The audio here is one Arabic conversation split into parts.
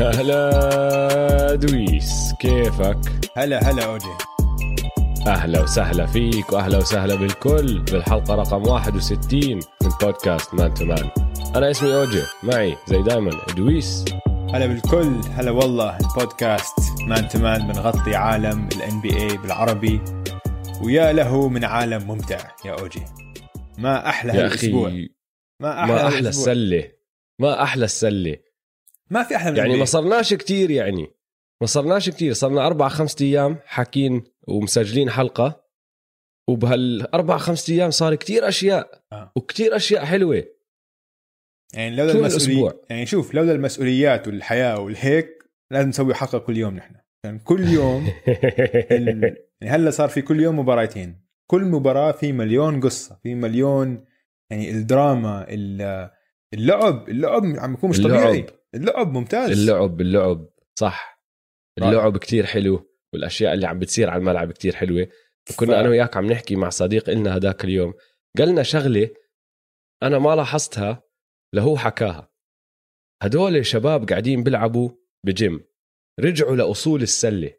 هلا دويس كيفك؟ هلا هلا أوجي. أهلا وسهلا فيك وأهلا وسهلا بالكل بالحلقة رقم 61 من بودكاست Man to Man. أنا اسمي أوجي معي زي دايما دويس. هلا بالكل هلا والله البودكاست Man to Man بنغطي عالم ال NBA بالعربي ويا له من عالم ممتع يا أوجي. ما أحلى يا هالأسبوع. أخي ما أحلى, ما أحلى هالأسبوع. السلة ما أحلى السلة. ما في أحلى من يعني. ما صرناش كتير يعني ما صرناش كتير صرنا أربع خمسة أيام حاكين ومسجلين حلقة وبهالاربع خمسة أيام صار كتير أشياء آه. وكتير أشياء حلوة يعني لولا المسؤوليات. يعني شوف لولا المسؤوليات والحياة والهيك لازم نسوي حلقة كل يوم نحن يعني كل يوم ال... يعني هلا صار في كل يوم مباراتين كل مباراة في مليون قصة في مليون يعني الدراما ال- اللعب اللعب عم يكون مش اللعب. طبيعي اللعب ممتاز. اللعب اللعب صح. رائع. اللعب كتير حلو والأشياء اللي عم بتصير على الملعب كتير حلوة. كنا ف- أنا وياك عم نحكي مع صديق إلنا هداك اليوم. قالنا شغلة أنا ما لاحظتها لهو حكاها. هدول شباب قاعدين بيلعبوا بجيم. رجعوا لأصول السلة.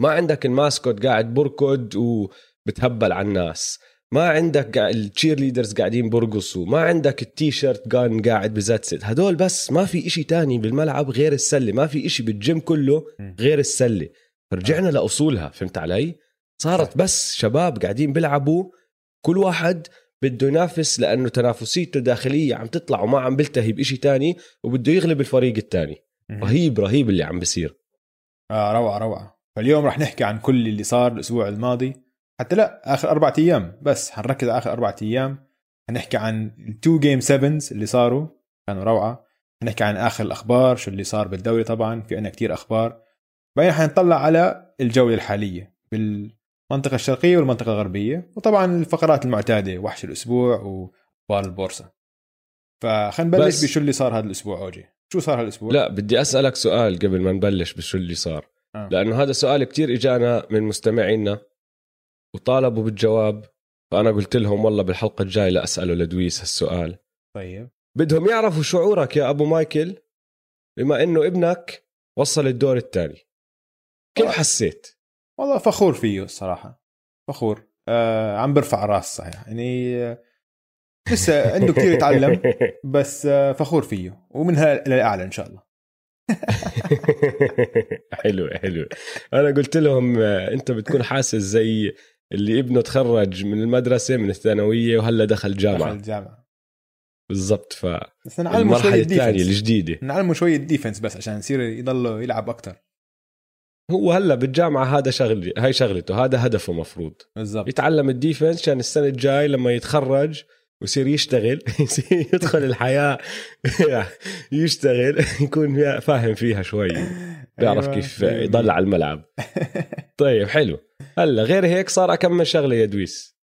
ما عندك الماسكوت قاعد بركض وبتهبل على الناس. ما عندك ال cheerleaders قاعدين برقصوا ما عندك ال T-shirt gun قاعد بزتست هدول بس ما في إشي تاني بالملعب غير السلة. ما في إشي بالجيم كله. غير السلة. فرجعنا لأصولها. فهمت علي؟ صارت. بس شباب قاعدين بيلعبوا. كل واحد بده ينافس لأنه تنافسيته الداخلية عم تطلع وما عم بلتهي بشيء تاني وبده يغلب الفريق الثاني مهم. رهيب رهيب اللي عم بيصير. آه روعة روعة. فاليوم رح نحكي عن كل اللي صار الأسبوع الماضي. حتى لا آخر أربع أيام بس حنركز على آخر أربع أيام. حنحكي عن ال two game sevens اللي صاروا كانوا روعة. حنحكي عن آخر الأخبار شو اللي صار بالدوري طبعا في عنا كتير أخبار. بعدين حنطلع على الجولة الحالية بالمنطقة الشرقية والمنطقة الغربية وطبعا الفقرات المعتادة وحش الأسبوع واخبار البورصة. فخلينا نبلش بشو اللي صار هذا الأسبوع أوجي. شو صار هالاسبوع لا بدي أسألك سؤال قبل ما نبلش بشو اللي صار. آه. لأنه هذا سؤال كتير إجانا من مستمعينا. وطالبوا بالجواب فأنا قلت لهم والله بالحلقة الجاية لاساله لدويس هالسؤال. طيب. بدهم يعرفوا شعورك يا أبو مايكل بما إنه ابنك وصل الدور الثاني. كيف. حسيت؟ والله فخور فيه الصراحه فخور. آه عم برفع راس صحيح يعني آه، لسه عنده كثير يتعلم بس آه فخور فيه ومنها إلى الأعلى إن شاء الله. حلو حلو أنا قلت لهم آه، أنت بتكون حاسس زي اللي ابنه تخرج من المدرسة من الثانوية وهلا دخل دخل جامعة. الجامعة بالضبط بس نعلمه فالمرحله الثانية الجديدة. نعلمه شوية defense بس عشان يصير يضله يلعب أكثر هو هلا بالجامعة هذا شغل هاي شغلته هذا هدفه مفروض. بالضبط. يتعلم ال defense عشان السنة الجاي لما يتخرج ويصير يشتغل يصير يدخل الحياة يشتغل يكون فاهم فيها شوي بيعرف أيوة. كيف يضل على الملعب. طيب حلو. هلا غير هيك صار أكمل شغلة يا دويس.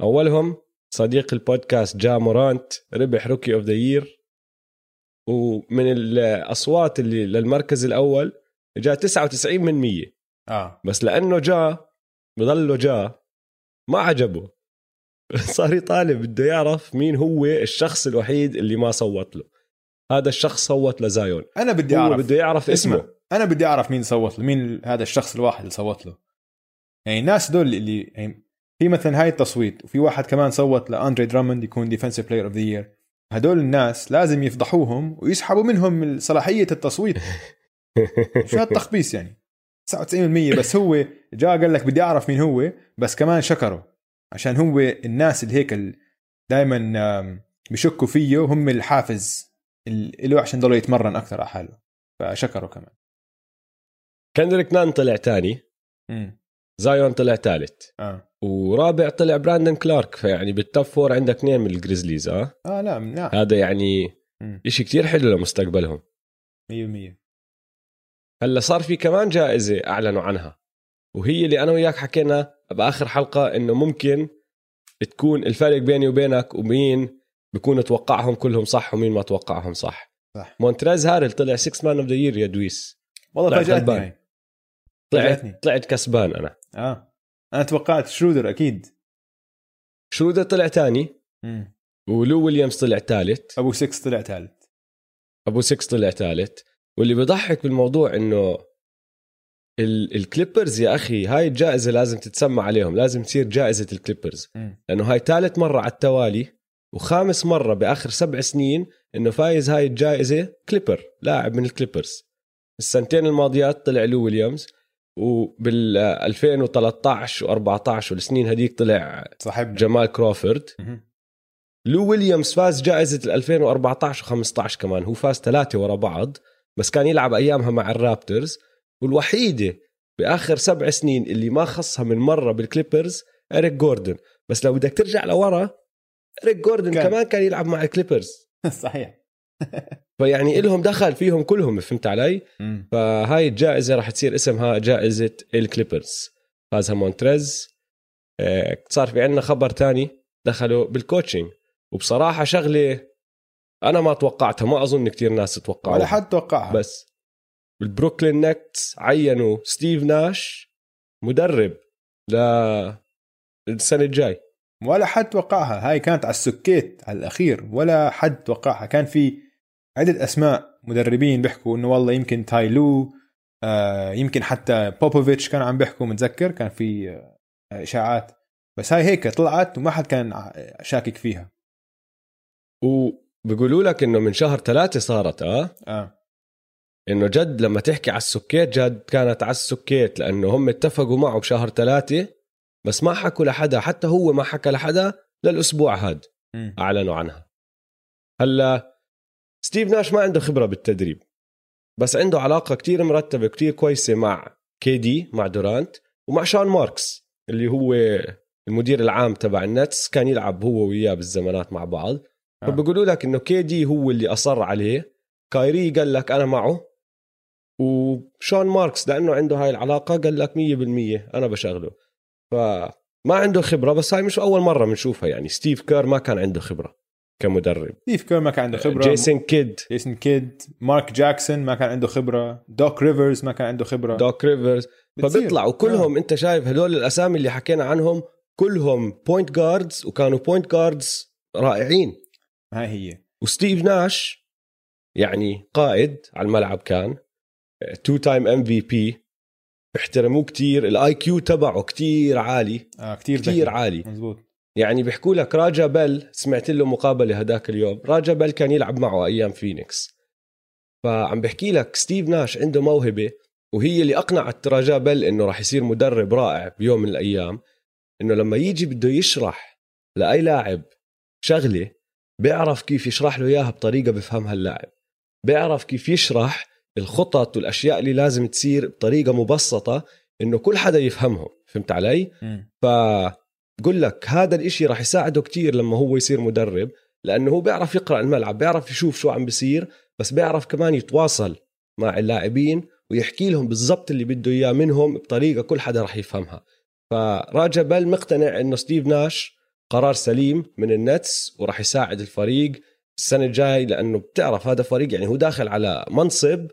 أولهم صديق البودكاست جا مورانت ربح Rookie of the Year ومن الأصوات اللي للمركز الأول جاء 99 من 100 آه. بس لأنه جاء بضله جاء ما عجبه. صار يطالب بده يعرف مين هو الشخص الوحيد اللي ما صوت له. هذا الشخص صوت لزايون. أنا بدي أعرف. بده يعرف اسمع. اسمه. أنا بدي أعرف مين صوت له مين هذا الشخص الواحد اللي صوت له. يعني الناس دول اللي يعني في مثلا هاي التصويت وفي واحد كمان صوت لأندري دراموند يكون Defensive Player of the Year هدول الناس لازم يفضحوهم ويسحبوا منهم من صلاحية التصويت. شو هالتخبيص يعني؟ 99% بس هو جاء قال لك بدي أعرف مين هو بس كمان شكره. عشان هو الناس اللي هيك دائما بشكوا فيه هم الحافز ال- له عشان ضل يتمرن أكثر على حاله. فشكره كمان. كندريك نان طلع تاني. امم زايون طلع ثالث آه. ورابع طلع براندن كلارك. فيعني بال top four عندك اثنين من ال Grizzlies آه؟ آه لا لا. هذا يعني. إشي كتير حلو لمستقبلهم. 100% هلأ صار في كمان جائزة أعلنوا عنها وهي اللي أنا وياك حكينا بآخر حلقة إنه ممكن تكون الفرق بيني وبينك ومين بكون توقعهم كلهم صح ومين ما توقعهم صح. صح. مونتريز هارل طلع 6 man of the year يا دويس. والله. هاي. طلعت فاجأتني. طلعت كسبان أنا. آه. أنا توقعت شرودر أكيد. شرودر طلع تاني. مم. ولو ويليامز طلع ثالث أبو 6 طلع ثالث أبو 6 طلع ثالث واللي بضحك بالموضوع إنه الكليبرز يا أخي هاي الجائزة لازم تتسمى عليهم لازم تصير جائزة الكليبرز لأنه هاي ثالث مرة على التوالي وخامس مرة بآخر سبع سنين إنه فايز هاي الجائزة كليبر لاعب من الكليبرز السنتين الماضيات طلع لو ويليامز وبال 2013 و14 والسنين هذيك طلع صاحبنا جمال كروفورد. لو ويليامز فاز جائزة ال 2014 و15 كمان هو فاز ثلاثة ورا بعض بس كان يلعب أيامها مع الرابتورز. والوحيدة بآخر سبع سنين اللي ما خصها من مرة بالكليبرز إريك جوردن. بس لو بدك ترجع لورا إريك جوردن كان. كمان كان يلعب مع الكليبرز صحيح. فيعني إلهم دخل فيهم كلهم فهمت علي. فهاي الجائزة راح تصير اسمها جائزة الكليبرز فازها مونتريز. آه، صار في عندنا خبر تاني دخلوا بال coaching وبصراحة شغلة أنا ما توقعتها ما أظن كتير ناس توقعوها ولا حد توقعها. بس بالبروكلين نتس عينوا ستيف ناش مدرب للسنة الجاي. ولا حد توقعها هاي كانت على السكيت على الأخير. ولا حد توقعها كان في عدة أسماء مدربين بيحكوا إنه والله يمكن تاي لو آه يمكن حتى بوبوفيتش كان عم بيحكوا متذكر؟ كان في آه إشاعات. بس هاي هيك طلعت وما حد كان شاكك فيها. وبيقولوا لك إنه من شهر ثلاثة صارت آه آه. إنه جد لما تحكي على السكيت جد كانت على السكيت لأنه هم اتفقوا معه بشهر ثلاثة بس ما حكوا لحدا حتى هو ما حكى لحدا للأسبوع هاد. مم. أعلنوا عنها. هلأ ستيف ناش ما عنده خبرة بالتدريب بس عنده علاقة كتير مرتبة كتير كويسة مع كي دي مع دورانت ومع شون ماركس اللي هو المدير العام تبع النتس كان يلعب هو وياه بالزمانات مع بعض. آه. فبقولوا لك إنه كي دي هو اللي أصر عليه. كايري قال لك أنا معه. وشون ماركس لأنه عنده هاي العلاقة قال لك 100% أنا بشغله. فما عنده خبرة بس هاي مش أول مرة بنشوفها يعني. ستيف كير ما كان عنده خبرة كمدرب. ستيف كير ما كان عنده خبرة. جيسون كيد. جيسون كيد. مارك جاكسون ما كان عنده خبرة. دوك ريفرز ما كان عنده خبرة. دوك ريفرز. فبيطلعوا كلهم أنت شايف هدول الأسامي اللي حكينا عنهم كلهم point guards وكانوا point guards رائعين. آه. هاي هي. وستيف ناش يعني قائد على الملعب كان. two time MVP بيحترموه كتير. ال IQ تبعه كتير عالي. آه كثير كتير عالي. مزبوط. يعني بيحكوا لك راجا بيل سمعت له مقابلة هداك اليوم. راجا بيل كان يلعب معه أيام فينيكس. فعم بحكي لك ستيف ناش عنده موهبة وهي اللي أقنعت راجا بيل إنه راح يصير مدرب رائع بيوم من الأيام إنه لما يجي بده يشرح لأي لاعب شغلة بيعرف كيف يشرح له إياها بطريقة بفهمها اللاعب. بيعرف كيف يشرح الخطط والأشياء اللي لازم تصير بطريقة مبسطة إنه كل حدا يفهمهم فهمت علي مم. فبقول لك هذا الإشي راح يساعده كتير لما هو يصير مدرب لأنه هو بيعرف يقرأ الملعب بيعرف يشوف شو عم بيصير بس بيعرف كمان يتواصل مع اللاعبين ويحكي لهم بالضبط اللي بده إياه منهم بطريقة كل حدا راح يفهمها فراجا بيل مقتنع إنه ستيف ناش قرار سليم من النتس وراح يساعد الفريق السنة الجاي لأنه بتعرف هذا فريق يعني هو داخل على منصب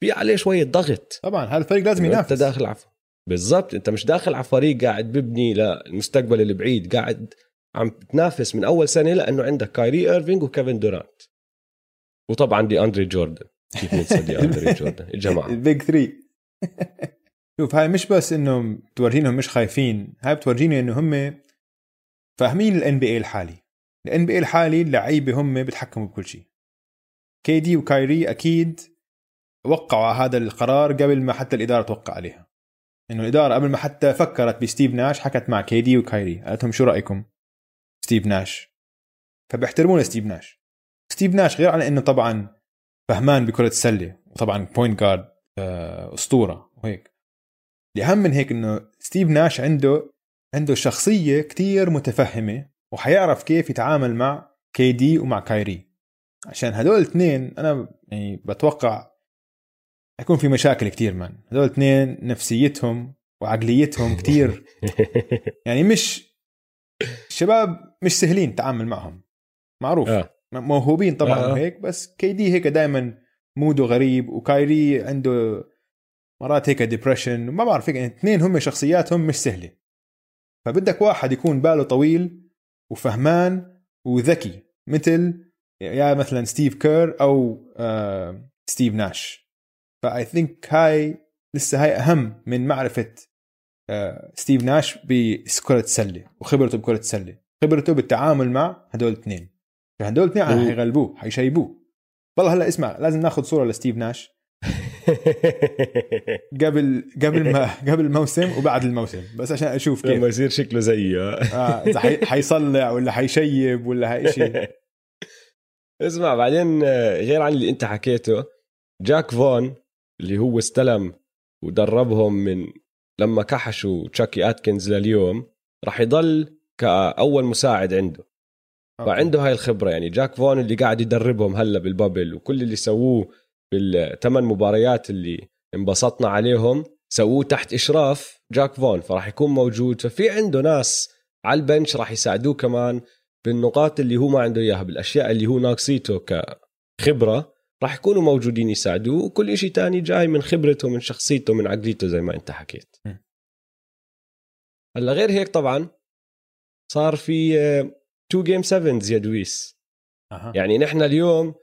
في عليه شوية ضغط. طبعا هذا الفريق لازم أنت ينافس. داخل على بالضبط أنت مش داخل على فريق قاعد ببني للمستقبل البعيد قاعد عم تنافس من أول سنة لأنه عندك كايري إيرفينج وكيفن دورانت. وطبعا دي أندري جوردن. كيف ننسى دي أندري جوردن؟ الجماعه ال big 3 شوف هاي مش بس إنه بتورجينهم مش خايفين هاي بتورجيني إنه هم فاهمين ال NBA الحالي. ال NBA الحالي اللعيبه هم بيتحكموا بكل شيء. كي دي وكايري أكيد وقعوا على هذا القرار قبل ما حتى الإدارة توقع عليها. إنه الإدارة قبل ما حتى فكرت بستيف ناش حكت مع كي دي وكايري. قالت لهم شو رأيكم ستيف ناش؟ فبيحترمون ستيف ناش. ستيف ناش غير عن إنه طبعا فهمان بكرة السله وطبعا point guard أسطورة وهيك. الأهم من هيك إنه ستيف ناش عنده عنده شخصية كتير متفهمة وحيعرف كيف يتعامل مع كي دي ومع كايري. عشان هدول الاثنين أنا يعني بتوقع حيكون في مشاكل كتير man. هدول الاثنين نفسيتهم وعقليتهم كتير. يعني مش الشباب مش سهلين التعامل معهم. معروف. آه. موهوبين طبعا آه. وهيك بس كي دي هيك دائما mood ه غريب وكايري عنده مرات هيك depression ما بعرف هيك يعني اثنين هم شخصياتهم مش سهلة. فبدك واحد يكون باله طويل وفهمان وذكي مثل يا مثلا ستيف كير أو آه ستيف ناش. ف I think هاي لسه هاي أهم من معرفة آه، ستيف ناش بكره السله وخبرته بكره السله خبرته بالتعامل مع هدول الاثنين هدول الاثنين حيغلبوه حيشيبوه والله هلا اسمع لازم ناخذ صورة لستيف ناش. قبل قبل ما قبل الموسم وبعد الموسم بس عشان أشوف كيف. لما يصير شكله زيه. آه إذا حيصلع ولا حيشيب ولا هاي شيء اسمع بعدين آه، غير عن اللي أنت حكيته جاك فون اللي هو استلم ودربهم من لما كحشوا كيني آتكنسون لليوم راح يضل كأول مساعد عنده. أوكي. فعنده هاي الخبرة يعني جاك فون اللي قاعد يدربهم هلا بال bubble وكل اللي سووه بالثمان مباريات اللي انبسطنا عليهم سووه تحت إشراف جاك فون فراح يكون موجود. ففي عنده ناس على ال bench راح يساعدوه كمان بالنقاط اللي هو ما عنده إياها بالأشياء اللي هو ناقصيته كخبرة. راح يكونوا موجودين يساعدوه وكل شيء تاني جاي من خبرته من شخصيته من عقليته زي ما أنت حكيت. هلا غير هيك طبعا صار في two game 7 يا دويس. أه. يعني نحن اليوم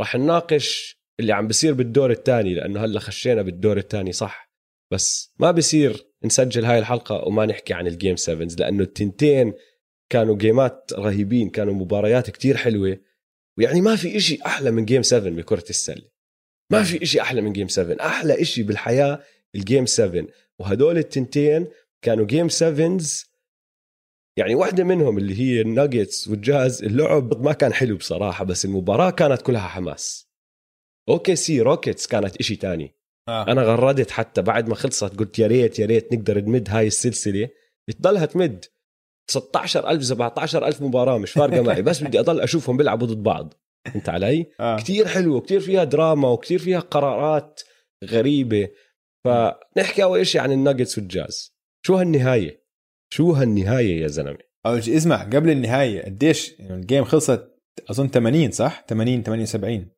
راح نناقش اللي عم بيصير بالدور الثاني لأنه هلا خشينا بالدور الثاني صح؟ بس ما بصير نسجل هاي الحلقة وما نحكي عن ال game 7 لأنه التنتين كانوا game ات رهيبين كانوا مباريات كتير حلوة. ويعني ما في إشي أحلى من game 7 بكرة السلة. ما في إشي أحلى من game 7 أحلى إشي بالحياة ال game 7 وهدول التنتين كانوا game 7 يعني واحدة منهم اللي هي الناجتس والجاز اللعب ما كان حلو بصراحة بس المباراة كانت كلها حماس. أوكي سي روكيتس كانت إشي تاني. آه. أنا غردت حتى بعد ما خلصت قلت يا ريت يا ريت نقدر نمد هاي السلسلة. بتضلها تمد. 16000 17000 مباراة مش فارقة معي بس بدي أضل أشوفهم بيلعبوا ضد بعض. فهمت علي؟ آه. كثير حلو وكثير فيها دراما وكثير فيها قرارات غريبة. فنحكي أول شيء عن الناجتس والجاز. شو هالنهاية؟ شو هالنهاية يا زلمة؟ اول شيء اسمع قبل النهاية قديش ال game خلصت؟ أظن 80 صح؟ 80 78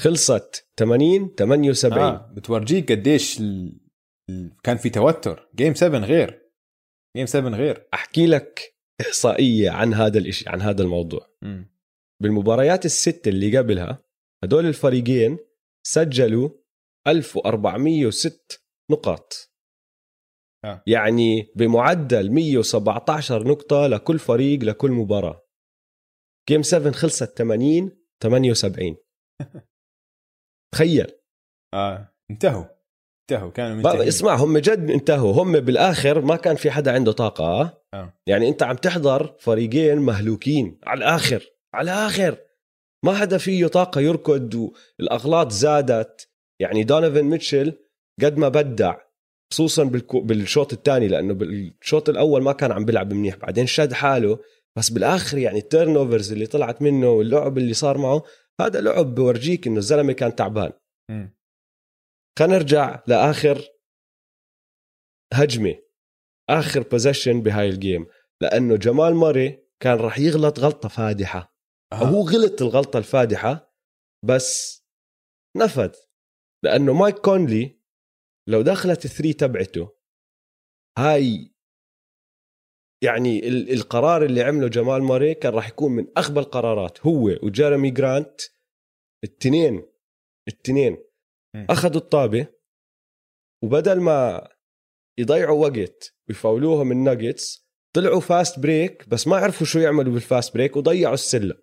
خلصت 80 78 آه. بتورجيك قديش ال... كان في توتر. جيم 7 غير. جيم 7 غير. أحكي لك إحصائية عن هذا الشيء عن هذا الموضوع. م. بالمباريات الست اللي قبلها هدول الفريقين سجلوا 1406 نقاط. آه. يعني بمعدل 117 نقطة لكل فريق لكل مباراة. game 7 خلصت 80 78 تخيل. آه انتهوا. انتهوا كانوا منتهين. اسمع هم جد انتهوا. هم بالآخر ما كان في حدا عنده طاقة. آه. يعني أنت عم تحضر فريقين مهلوكين. على الآخر على الآخر. ما حدا فيه طاقة يركض والأغلاط زادت. يعني دونيفن ميتشل قد ما بدع خصوصا بالشوط الثاني لأنه بالشوط الأول ما كان عم بيلعب منيح. بعدين شد حاله. بس بالآخر يعني ال turnovers اللي طلعت منه واللعب اللي صار معه هذا لعب بورجيك إنه الزلمة كان تعبان. خلينا نرجع لآخر هجمة آخر possession بهاي ال game لأنه جمال موري كان راح يغلط غلطة فادحة أه. هو غلط الغلطة الفادحة بس نفذ لأنه مايك كونلي لو دخلت ال three تبعته هاي يعني القرار اللي عمله جمال موري كان راح يكون من أغبى القرارات هو وجيرمي جرانت التنين التنين أخذوا الطابة وبدل ما يضيعوا وقت ويفاولوهم الناجتس طلعوا fast break بس ما عرفوا شو يعملوا بال fast break وضيعوا السلة.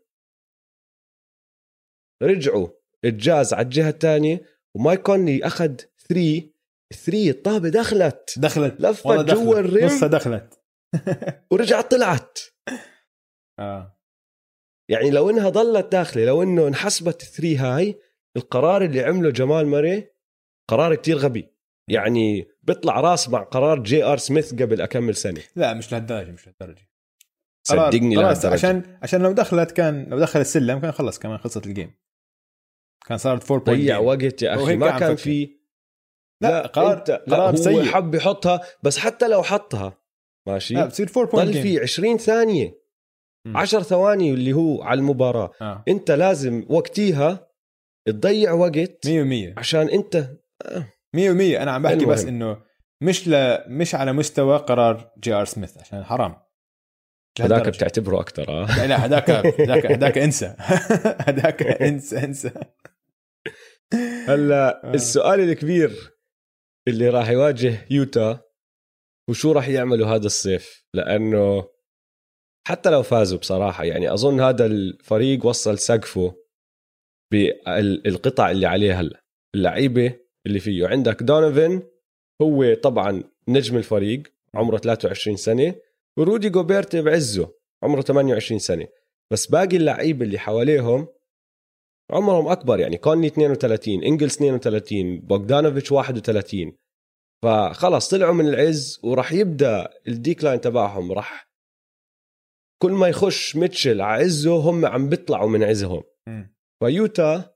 رجعوا الجاز على الجهة الثانية ومايك كونلي أخذ three three الطابة دخلت. دخلت. لفت جوا ال rim. نصها دخلت. ورجعت طلعت. آه. يعني لو إنها ضلت داخلة لو إنه انحسبت ال three هاي القرار اللي عمله جمال موري قرار كتير غبي. يعني بيطلع راس مع قرار جي آر سميث قبل أكمل سنة. لا مش لهالدرجة مش لهالدرجة. صدقني خلاص عشان عشان لو دخلت كان لو دخل السلم كان خلص كمان خلصت ال game كان صارت 4 ضيع وقت يا أخي ما كان في لا, لا قرار انت لا قرار هو سيء. حب يحطها بس حتى لو حطها ماشي؟ لا بتصير 4 point ضل في 20 ثانية. 10 ثواني اللي هو على المباراة. آه. أنت لازم وقتيها تضيع وقت 100% عشان انت 100% آه. أنا عم بحكي بس إنه مش ل... مش على مستوى قرار جي ار سميث عشان حرام. هذاك بتعتبره أكثر آه. لا هذاك هذاك هذاك انسى. هذاك انسى انسى. هلا آه. السؤال الكبير اللي راح يواجه يوتا وشو راح يعملوا هذا الصيف؟ لأنه حتى لو فازوا بصراحة يعني أظن هذا الفريق وصل سقفه بالقطع اللي عليه هلا اللعيبة اللي فيه. عندك دونيفن هو طبعا نجم الفريق عمره 23 سنة ورودي جوبيرت بعزه عمره 28 سنة. بس باقي اللعيبة اللي حواليهم عمرهم أكبر يعني كونلي 32 إنجلز 32 بوغدانوفيتش 31 فخلص طلعوا من العز وراح يبدأ ال decline تبعهم. راح كل ما يخش ميتشل عزه هم عم بيطلعوا من عزهم. فيوتا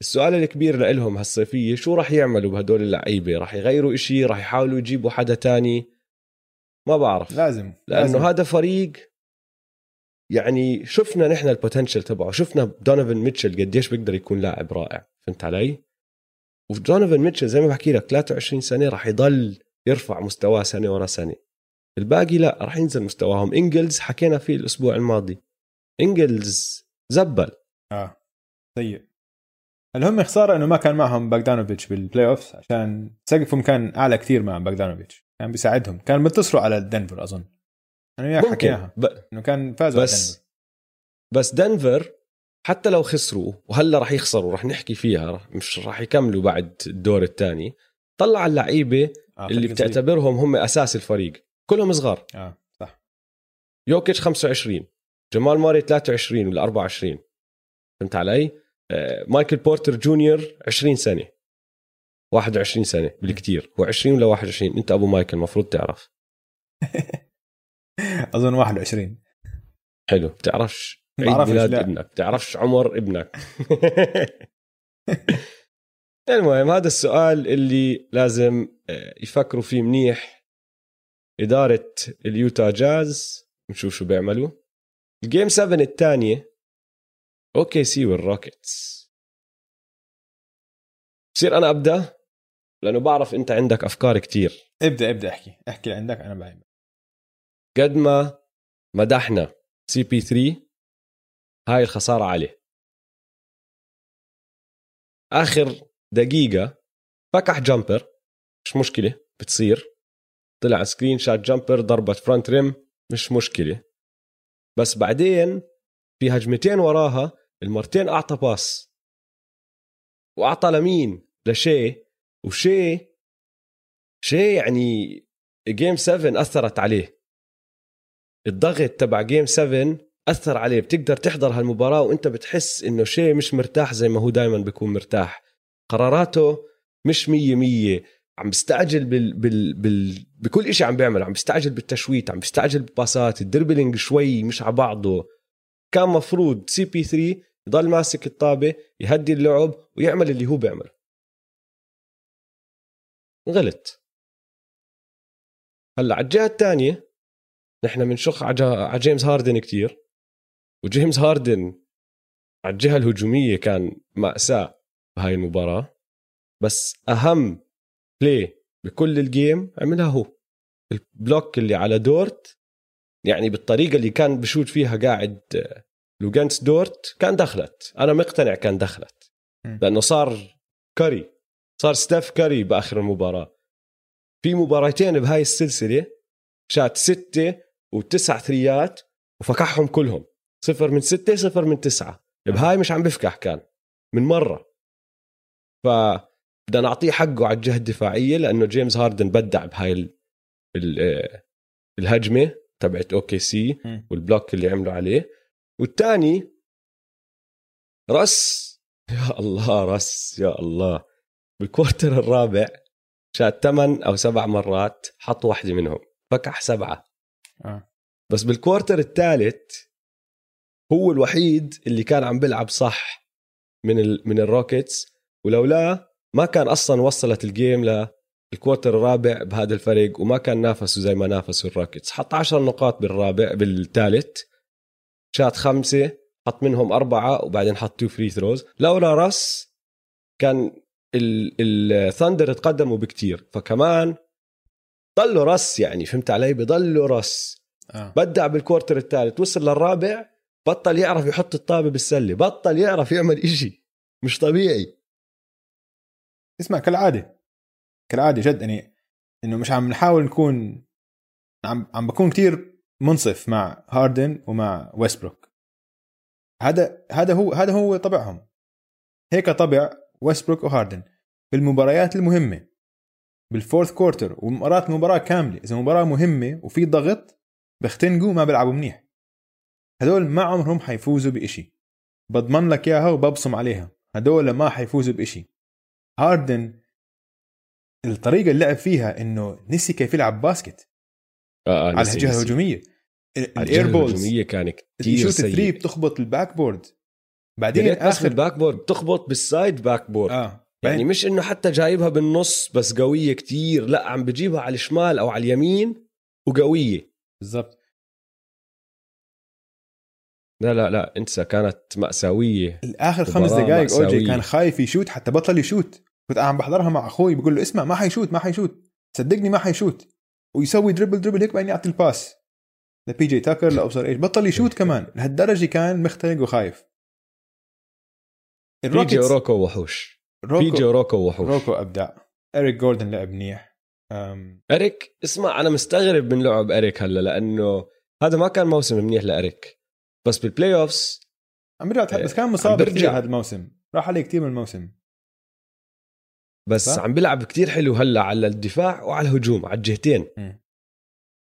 السؤال الكبير لإلهم هالصيفية شو راح يعملوا بهدول اللعيبة؟ راح يغيروا إشي؟ راح يحاولوا يجيبوا حدا تاني؟ ما بعرف. لازم لأنه لازم. هذا فريق يعني شفنا نحن ال potential تبعه شفنا دونيفن ميتشل قديش بيقدر يكون لاعب رائع فهمت علي؟ ودونيفن ميتشل زي ما بحكي لك 23 سنة راح يضل يرفع مستواه سنة ورا سنة. الباقي لا راح ينزل مستواهم. انجلز حكينا فيه الأسبوع الماضي. انجلز زبل. آه. سيء الهم خسارة إنه ما كان معهم بوغدانوفيتش بال playoff عشان سقفهم كان أعلى كثير مع بوغدانوفيتش. كان بيساعدهم. كان بينتصروا على دنفر أظن. أنا وياك حكيناها. ب... إنه كان فازوا بس دنفر. بس دنفر حتى لو خسروا وهلا رح يخسروا رح نحكي فيها مش رح يكملوا بعد الدور الثاني طلع اللعيبة آه اللي. بتعتبرهم هم أساس الفريق. كلهم صغار. آه صح. يوكيتش 25 جمال ماري 23 ولا 24 فهمت علي؟ آه، مايكل بورتر جونيور 20 سنة. 21 سنة بالكثير هو 20 ولا 21 أنت أبو مايكل المفروض تعرف. أظن 21 حلو. بتعرفش عيد ميلاد لا. ابنك بتعرفش عمر ابنك. المهم هذا السؤال اللي لازم آه، يفكروا فيه منيح إدارة ال Utah Jazz. نشوف شو بيعملوا. ال game 7 الثانية. OKC وال Rockets بصير أنا أبدأ؟ لأنه بعرف أنت عندك أفكار كتير. ابدأ ابدأ احكي احكي اللي عندك أنا بعين قد ما مدحنا CP3 هاي الخسارة عليه آخر دقيقة فكح jumper مش مشكلة بتصير. طلع screen شات jumper ضربت front rim مش مشكلة. بس بعدين في هجمتين وراها المرتين أعطى pass وأعطى لمين؟ لشاي وشاي شاي يعني game 7 أثرت عليه. الضغط تبع game 7 أثر عليه. بتقدر تحضر هالمباراة وأنت بتحس إنه شاي مش مرتاح زي ما هو دائما بيكون مرتاح. قراراته مش مية مية. عم بيستعجل بال... بال... بال... بكل شيء عم بيعمل عم بيستعجل بالتشويت عم بيستعجل بالباسات ال dribbling شوي مش على بعضه. كان مفروض CP3 يضل ماسك الطابة يهدي اللعب ويعمل اللي هو بيعمل. غلط. هلأ على الجهة الثانية نحن بنشخ على جيمس هاردن كتير. وجيمس هاردن على الجهة الهجومية كان مأساة بهاي المباراة. بس أهم play بكل ال game عملها هو. ال block اللي على دورت يعني بالطريقة اللي كان بشوت فيها قاعد لوجنتز دورت كان دخلت. أنا مقتنع كان دخلت. لأنه صار كاري صار ستيف كاري بآخر المباراة. في مباراتين بهاي السلسلة شات ستة وتسع ثريات وفكحهم كلهم. صفر من ستة صفر من تسعة. بهاي مش عم بفكح كان. من مرة. فبدنا نعطيه حقه على الجهة الدفاعية لأنه جيمس هاردن بدع بهاي ال... ال... آه، الهجمة. تبعت OKC. وال block اللي عملوا عليه. والثاني رس يا الله رس يا الله. بال quarter الرابع شات ثمان أو سبع مرات حط واحدة منهم. فكح سبعة. آه. بس بال quarter الثالث هو الوحيد اللي كان عم بيلعب صح من ال من ال Rockets. ولولا ما كان أصلا وصلت ال game لل quarter الرابع بهذا الفريق وما كان نافسوا زي ما نافسوا ال Rockets حط 10 نقاط بالرابع بالثالث. شات خمسة حط منهم أربعة وبعدين حط two free throws لولا راس كان ال Thunder تقدموا بكتير. فكمان ضلوا رس يعني فهمت علي؟ بضلوا رس آه. بدع بال quarter الثالث. وصل للرابع بطل يعرف يحط الطابة بالسلة. بطل يعرف يعمل إشي. مش طبيعي. اسمع كالعادة. كالعادة جد يعني إنه مش عم نحاول نكون عم عم بكون كتير منصف مع هاردن ومع ويستبروك. هذا هذا هو هذا هو طبعهم. هيك طبع ويستبروك وهاردن بالمباريات المهمة بال fourth quarter ومرات المباراه كاملة. إذا مباراة مهمة وفي ضغط بختنقوا ما بيلعبوا منيح. هدول ما عمرهم حيفوزوا بإشي. بضمن لك إياها وببصم عليها. هدول ما حيفوزوا بإشي. هاردن الطريقة اللي لعب فيها إنه نسي كيف يلعب basket. آه آه على الجهة. الهجومية. ال air balls الهجومية كان كثير سيء. بتخبط ال backboard بعدين اخر بال backboard بتخبط بال side backboard آه. يعني مش إنه حتى جايبها بالنص بس قوية كتير لا عم بجيبها على الشمال أو على اليمين وقوية. بالضبط. لا لا لا إنسى كانت مأساوية. الآخر خمس دقائق اوجي. كان خايف يشوت حتى بطل يشوت. كنت عم بحضرها مع أخوي بقول له اسمع ما حيشوت ما حيشوت. صدقني ما حيشوت. ويسوي dribble dribble هيك بعدين يعطي ال pass لبي جي تاكر لابصر إيش بطل يشوت كمان. لهالدرجة كان مختنق وخايف. بي جي ال Rockets وروكو وحوش. بي جي روكو وروكو وحوش. روكو أبدع. إريك جوردن لعب منيح. أم، إريك اسمع أنا مستغرب من لعب إريك هلا لأنه هذا ما كان موسم منيح لإريك. بس بال playoffs عم برجع بس كان مصاب برجع. كثير هذا الموسم. راح عليه كثير من الموسم. بس صح. عم بيلعب كتير حلو هلا على الدفاع وعلى الهجوم على الجهتين مم.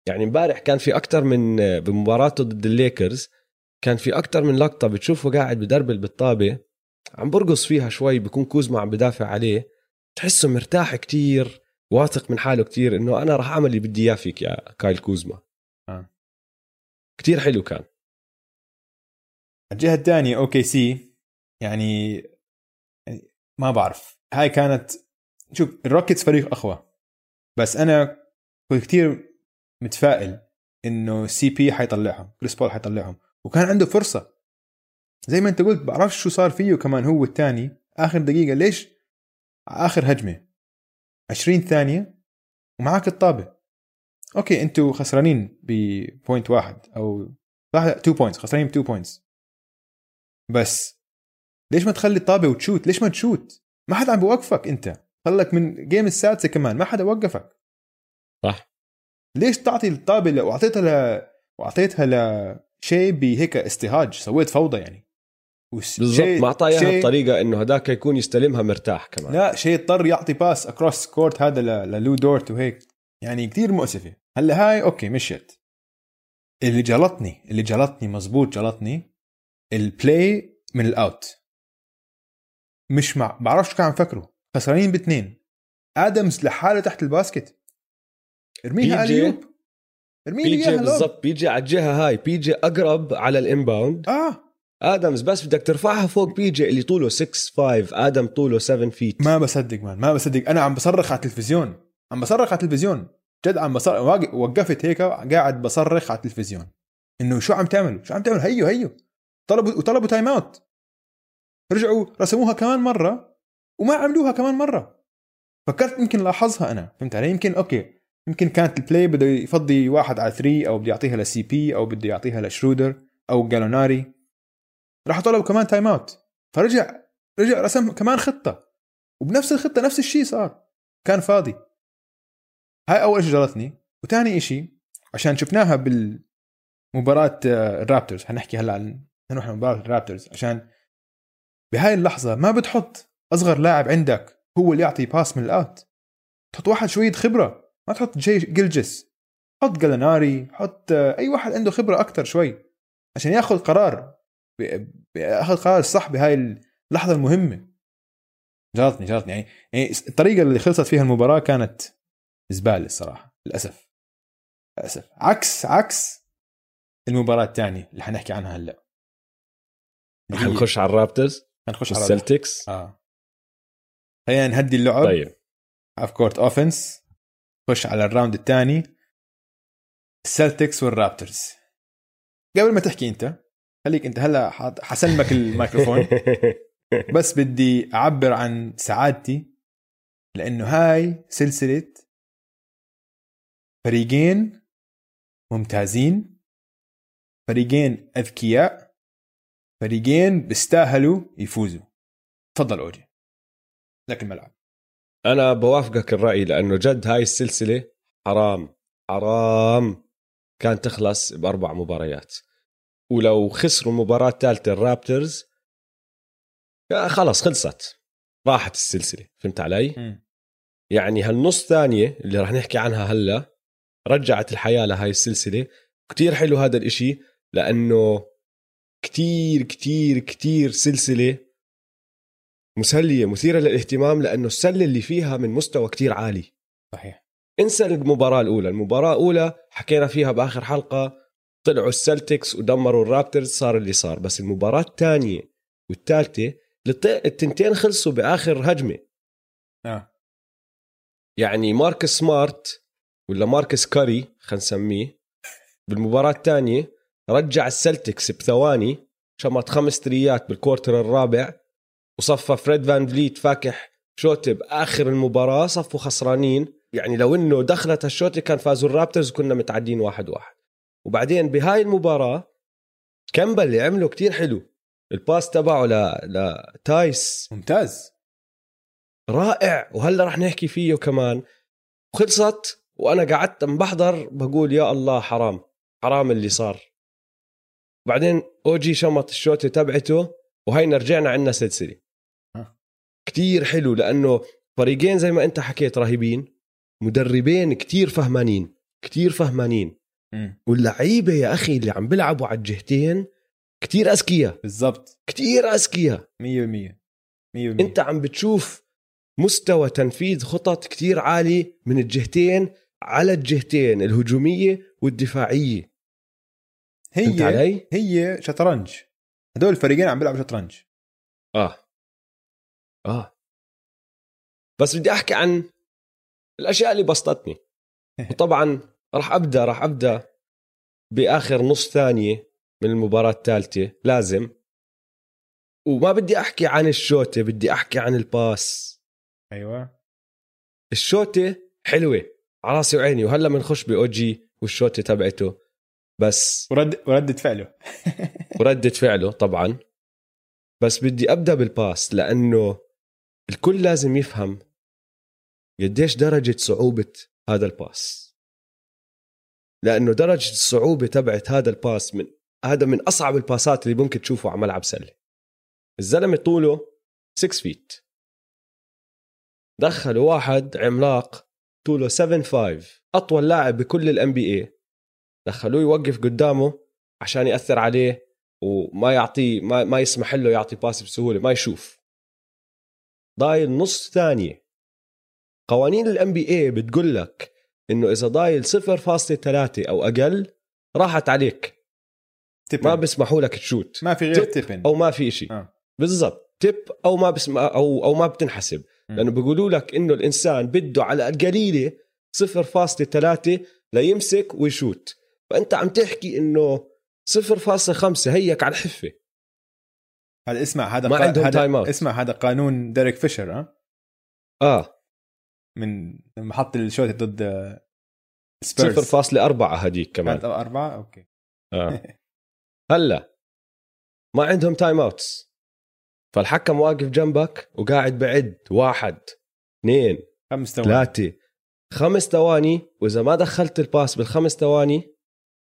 يعني امبارح كان في أكثر من بمباراته ضد الليكرز كان في أكثر من لقطة بتشوفه قاعد بدربل بالطابه عم برقص فيها شوي بكون كوزما عم بدافع عليه تحسه مرتاح كتير واثق من حاله كتير إنه أنا راح أعمل اللي بدي إياه فيك يا كايل كوزما آه. كتير حلو كان الجهة الثانية OKC يعني ما بعرف هاي كانت شوف الروكيتس فريق أقوى. بس أنا كنت كثير متفائل إنه CP حيطلعهم كريس بول حيطلعهم. وكان عنده فرصة. زي ما أنت قلت بعرفش شو صار فيه كمان هو الثاني. آخر دقيقة ليش؟ آخر هجمة. 20 ثانية ومعك الطابة. okay أنتوا خسرانين ب point واحد أو 2 points خسرانين ب 2 points بس ليش ما تخلي الطابة وت shoot؟ ليش ما ت shoot؟ ما حدا عم بوقفك أنت. خلك من game السادسة كمان ما حدا وقفك. صح. ليش تعطي الطابة. وأعطيتها ل... وأعطيتها لشاي بهيك stage؟ سويت فوضى يعني. وس... بالضبط ما اعطاه إياها شاي- بطريقة إنه هداك يكون يستلمها مرتاح كمان. لا شاي اضطر يعطي pass across court هذا ل... للو دورت وهيك. يعني كتير مؤسفة. هلأ هاي okay مشيت اللي جلطني اللي جلطني مزبوط جلطني ال play من ال out مش مع بعرفش كان عم فكروا خسرانين باثنين. آدمز لحاله تحت ال basket. ارميها alley-oop. ارمي لي بيجي. بالضبط. بيجي على الجهة هاي. بيجي أقرب على ال inbound. آه. آدمز بس بدك ترفعها فوق PJ اللي طوله 6 5 آدم طوله 7 feet ما بصدق man ما بصدق. أنا عم بصرخ على التلفزيون. عم بصرخ على التلفزيون. جد عم بصرخ وقفت هيك قاعد بصرخ على التلفزيون. إنه شو عم تعملوا شو عم تعملوا هيو هيو. طلبوا وطلبوا time out رجعوا رسموها كمان مرة. وما عملوها كمان مرة. فكرت يمكن لاحظها أنا فهمت علي؟ يمكن okay. يمكن كانت ال play بده يفضي واحد على three أو بده يعطيها ل CP أو بده يعطيها لشرودر أو جاليناري راح طلبوا كمان time out فرجع رجع رسم كمان خطة. وبنفس الخطة نفس الشيء صار. كان فاضي. هاي أول شيء جلطتني. وثاني شيء عشان شفناها بالمباراة آه، الرابترز. حنحكي هلأ عن نروح لمباراة الرابترز. عشان بهاي اللحظة ما بتحط أصغر لاعب عندك هو اللي يعطي pass من ال out. تحط واحد شوية خبرة ما تحط شاي جلجس حط جاليناري حط آه، أي واحد عنده خبرة أكتر شوي عشان ياخذ قرار ياخذ قرار صح بهاي اللحظة المهمة. جلطتني جلطتني يعني يعني الطريقة اللي خلصت فيها المباراة كانت زبالة الصراحة للأسف. للأسف. عكس عكس المباراة الثانية اللي حنحكي عنها هلأ. رح نخش على الرابترز؟ حنخش على والسلتكس آه. خلينا نهدي اللعب. طيب. half court offense خش على ال round الثاني. السلتكس والرابترز قبل ما تحكي أنت خليك أنت هلا حسلمك الميكروفون. بس بدي أعبر عن سعادتي لأنه هاي سلسلة فريقين ممتازين فريقين أذكياء فريقين بيستاهلوا يفوزوا. تفضل اوجي لك الملعب أنا بوافقك الرأي لأنه جد هاي السلسلة حرام حرام كان تخلص بأربع مباريات ولو خسروا المباراه الثالثه الرابترز خلص خلصت راحت السلسلة فهمت علي؟ م. يعني هالنص ثانية اللي راح نحكي عنها هلا رجعت الحياة لهاي السلسلة كتير حلو هذا الإشي لأنه كتير كتير كتير سلسلة مسلية مثيرة للاهتمام لأنه السلة اللي فيها من مستوى كتير عالي. صحيح. انسى المباراة الأولى. المباراة الأولى حكينا فيها بآخر حلقة طلعوا السلتكس ودمروا الرابترز صار اللي صار. بس المباراة الثانية والثالثة التنتين خلصوا بآخر هجمة. آه. يعني ماركوس سمارت ولا ماركوس كاري خلينا نسميه بالمباراة الثانية رجع السلتكس بثواني شمط خمس تريات بال quarter الرابع وصفى فريد فان فليت فاكح شوتي باخر المباراة صفوا خسرانين. يعني لو إنه دخلت هالشوتي كان فازوا الرابترز وكنا متعدين واحد واحد. وبعدين بهاي المباراة كمبا اللي عمله كتير حلو. ال pass تبعه ل... لتايس ممتاز. رائع. وهلا رح نحكي فيه كمان. وخلصت وأنا قعدت بحضر بقول يا الله حرام حرام اللي صار. بعدين OG شمط الشوته تبعته وهينا رجعنا عندنا سلسلة. كتير حلو لأنه فريقين زي ما أنت حكيت رهيبين مدربين كتير فهمانين كتير فهمانين. واللعيبة يا أخي اللي عم بيلعبوا على الجهتين كتير أذكياء. بالضبط. كتير أذكياء. 100% 100% أنت عم بتشوف مستوى تنفيذ خطط كتير عالي من الجهتين على الجهتين الهجومية والدفاعية. هي؟ هي شطرنج. هدول الفريقين عم بيلعبوا شطرنج. آه. آه. بس بدي أحكي عن الأشياء اللي بسطتني. وطبعا راح أبدأ راح أبدأ بآخر نص ثانية من المباراة الثالثة لازم. وما بدي أحكي عن الشوته بدي أحكي عن ال pass. أيوه. الشوته حلوة على راسي وعيني وهلأ بنخش ب OG والشوته تبعته. بس ورد وردة فعله. وردة فعله طبعا. بس بدي أبدأ بال pass لأنه الكل لازم يفهم قديش درجة صعوبة هذا ال pass. لأنه درجة الصعوبة تبعت هذا ال pass من هذا من أصعب الباسات اللي ممكن تشوفه على ملعب سلة. الزلمة طوله 6 feet دخلوا واحد عملاق طوله 7 5 أطول لاعب بكل ال NBA دخلوه يوقف قدامه عشان يأثر عليه وما يعطيه ما, ما يسمح له يعطي pass بسهولة ما يشوف. ضايل نص ثانية. قوانين ال NBA بتقول لك إنه إذا ضايل 0.3 أو أقل راحت عليك. tip in. ما بيسمحوا لك ت shoot. ما في غير tip in أو ما في شيء آه. بالضبط. tip أو ما بسم أو أو ما بتنحسب. م. لأنه بيقولوا لك إنه الإنسان بده على القليلة 0.3 ليمسك ويشوت. فأنت عم تحكي إنه 0.5 هيك على الحفة. هذا اسمع هذا ما قا... عندهم هذا time out اسمع هذا قانون ديريك فيشر ها؟ آه. من لما حط ال shot ضد سبيرز. 0.4 هديك كمان. كانت أربعة؟ okay. آه. هلا. ما عندهم timeouts فالحكم واقف جنبك وقاعد بعد. واحد اثنين خمس ثواني. ثلاثة. خمس ثواني وإذا ما دخلت ال pass بالخمس ثواني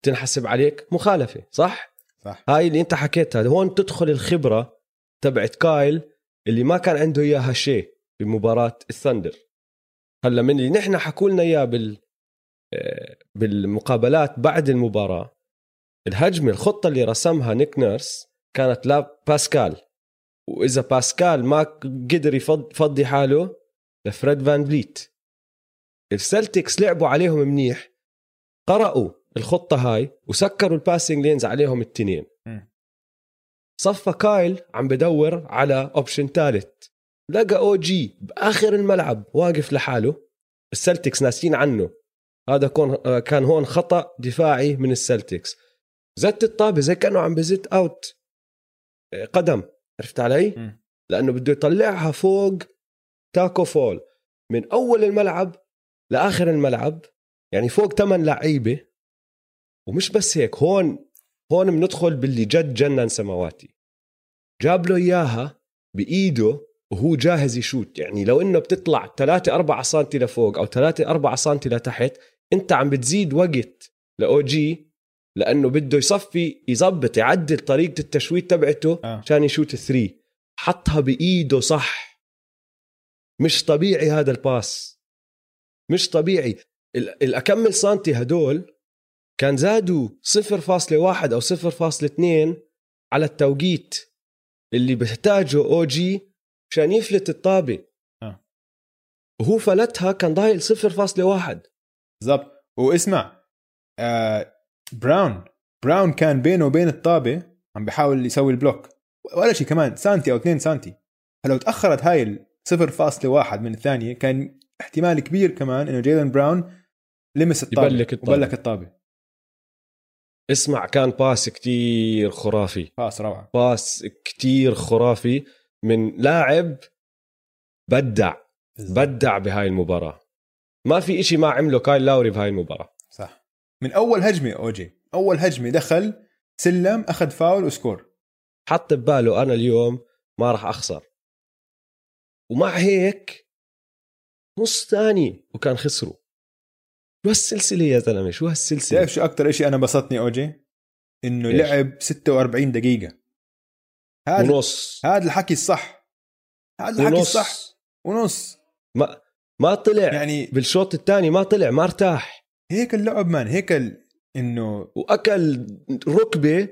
تنحسب عليك مخالفة صح؟ صح. هاي اللي انت حكيتها هون تدخل الخبرة تبعت كايل اللي ما كان عنده إياها شيء بمباراة الثندر هلا من اللي نحن حكوا لنا إياه بال آه، بالمقابلات بعد المباراة الهجمة الخطة اللي رسمها نيك نيرس كانت لا باسكال. وإذا باسكال ما قدر يفضي حاله لفريد فان فليت. السلتكس لعبوا عليهم منيح قرأوا الخطة هاي وسكروا ال passing lanes عليهم التنين. صفى كايل عم بدور على option ثالث لقى أو جي بآخر الملعب واقف لحاله. السلتكس ناسين عنه. هذا كون كان هون خطأ دفاعي من السلتكس. زت الطابة زي كأنه عم بزت اوت قدم. عرفت علي؟ لأنه بده يطلعها فوق. تاكو فول. من أول الملعب لآخر الملعب. يعني فوق ثمان لعيبة. ومش بس هيك هون هون بندخل باللي جد جنن سماواتي. جاب له إياها بإيده وهو جاهز يشوت. يعني لو إنه بتطلع 3 4 سم لفوق أو 3 4 سم لتحت أنت عم بتزيد وقت لأو جي لأنه بده يصفي يظبط يعدل طريقة التشويت تبعته آه. عشان يشوت 3 حطها بإيده صح. مش طبيعي هذا ال pass. مش طبيعي. ال- الأكمل سانتي هدول كان زادوا 0.1 أو 0.2 على التوقيت اللي بيحتاجه أو جي مشان يفلت الطابة. آه. وهو فلتها كان ضايل 0.1 بالضبط. واسمع آه براون براون كان بينه وبين الطابة عم بيحاول يسوي ال block. ولا شيء كمان سانتي أو 2 سانتي فلو تأخرت هاي ال 0.1 من الثانية كان احتمال كبير كمان إنه جيلن براون لمس الطابة يبلك الطابة. وبلك الطابة. اسمع كان pass كتير خرافي. pass روعة. pass كتير خرافي من لاعب بدع بدع بهاي المباراة. ما في إشي ما عمله كايل لاوري بهاي المباراة. صح. من أول هجمة أوجي أول هجمة دخل سلم أخذ فاول و score. حط بباله أنا اليوم ما راح أخسر. ومع هيك نص ثاني وكان خسروا. شو هالسلسلة يا زلمة؟ شو هالسلسلة؟ تعرف شو أكثر شيء أنا بسطني أوجي؟ إنه إيش؟ لعب 46 دقيقة. هذا ونص. هذا الحكي الصح. هذا الحكي ونص. الصح. ونص. ما ما طلع. يعني بالشوط الثاني ما طلع ما ارتاح. هيك اللعب مان هيك ال... انه وأكل ركبة.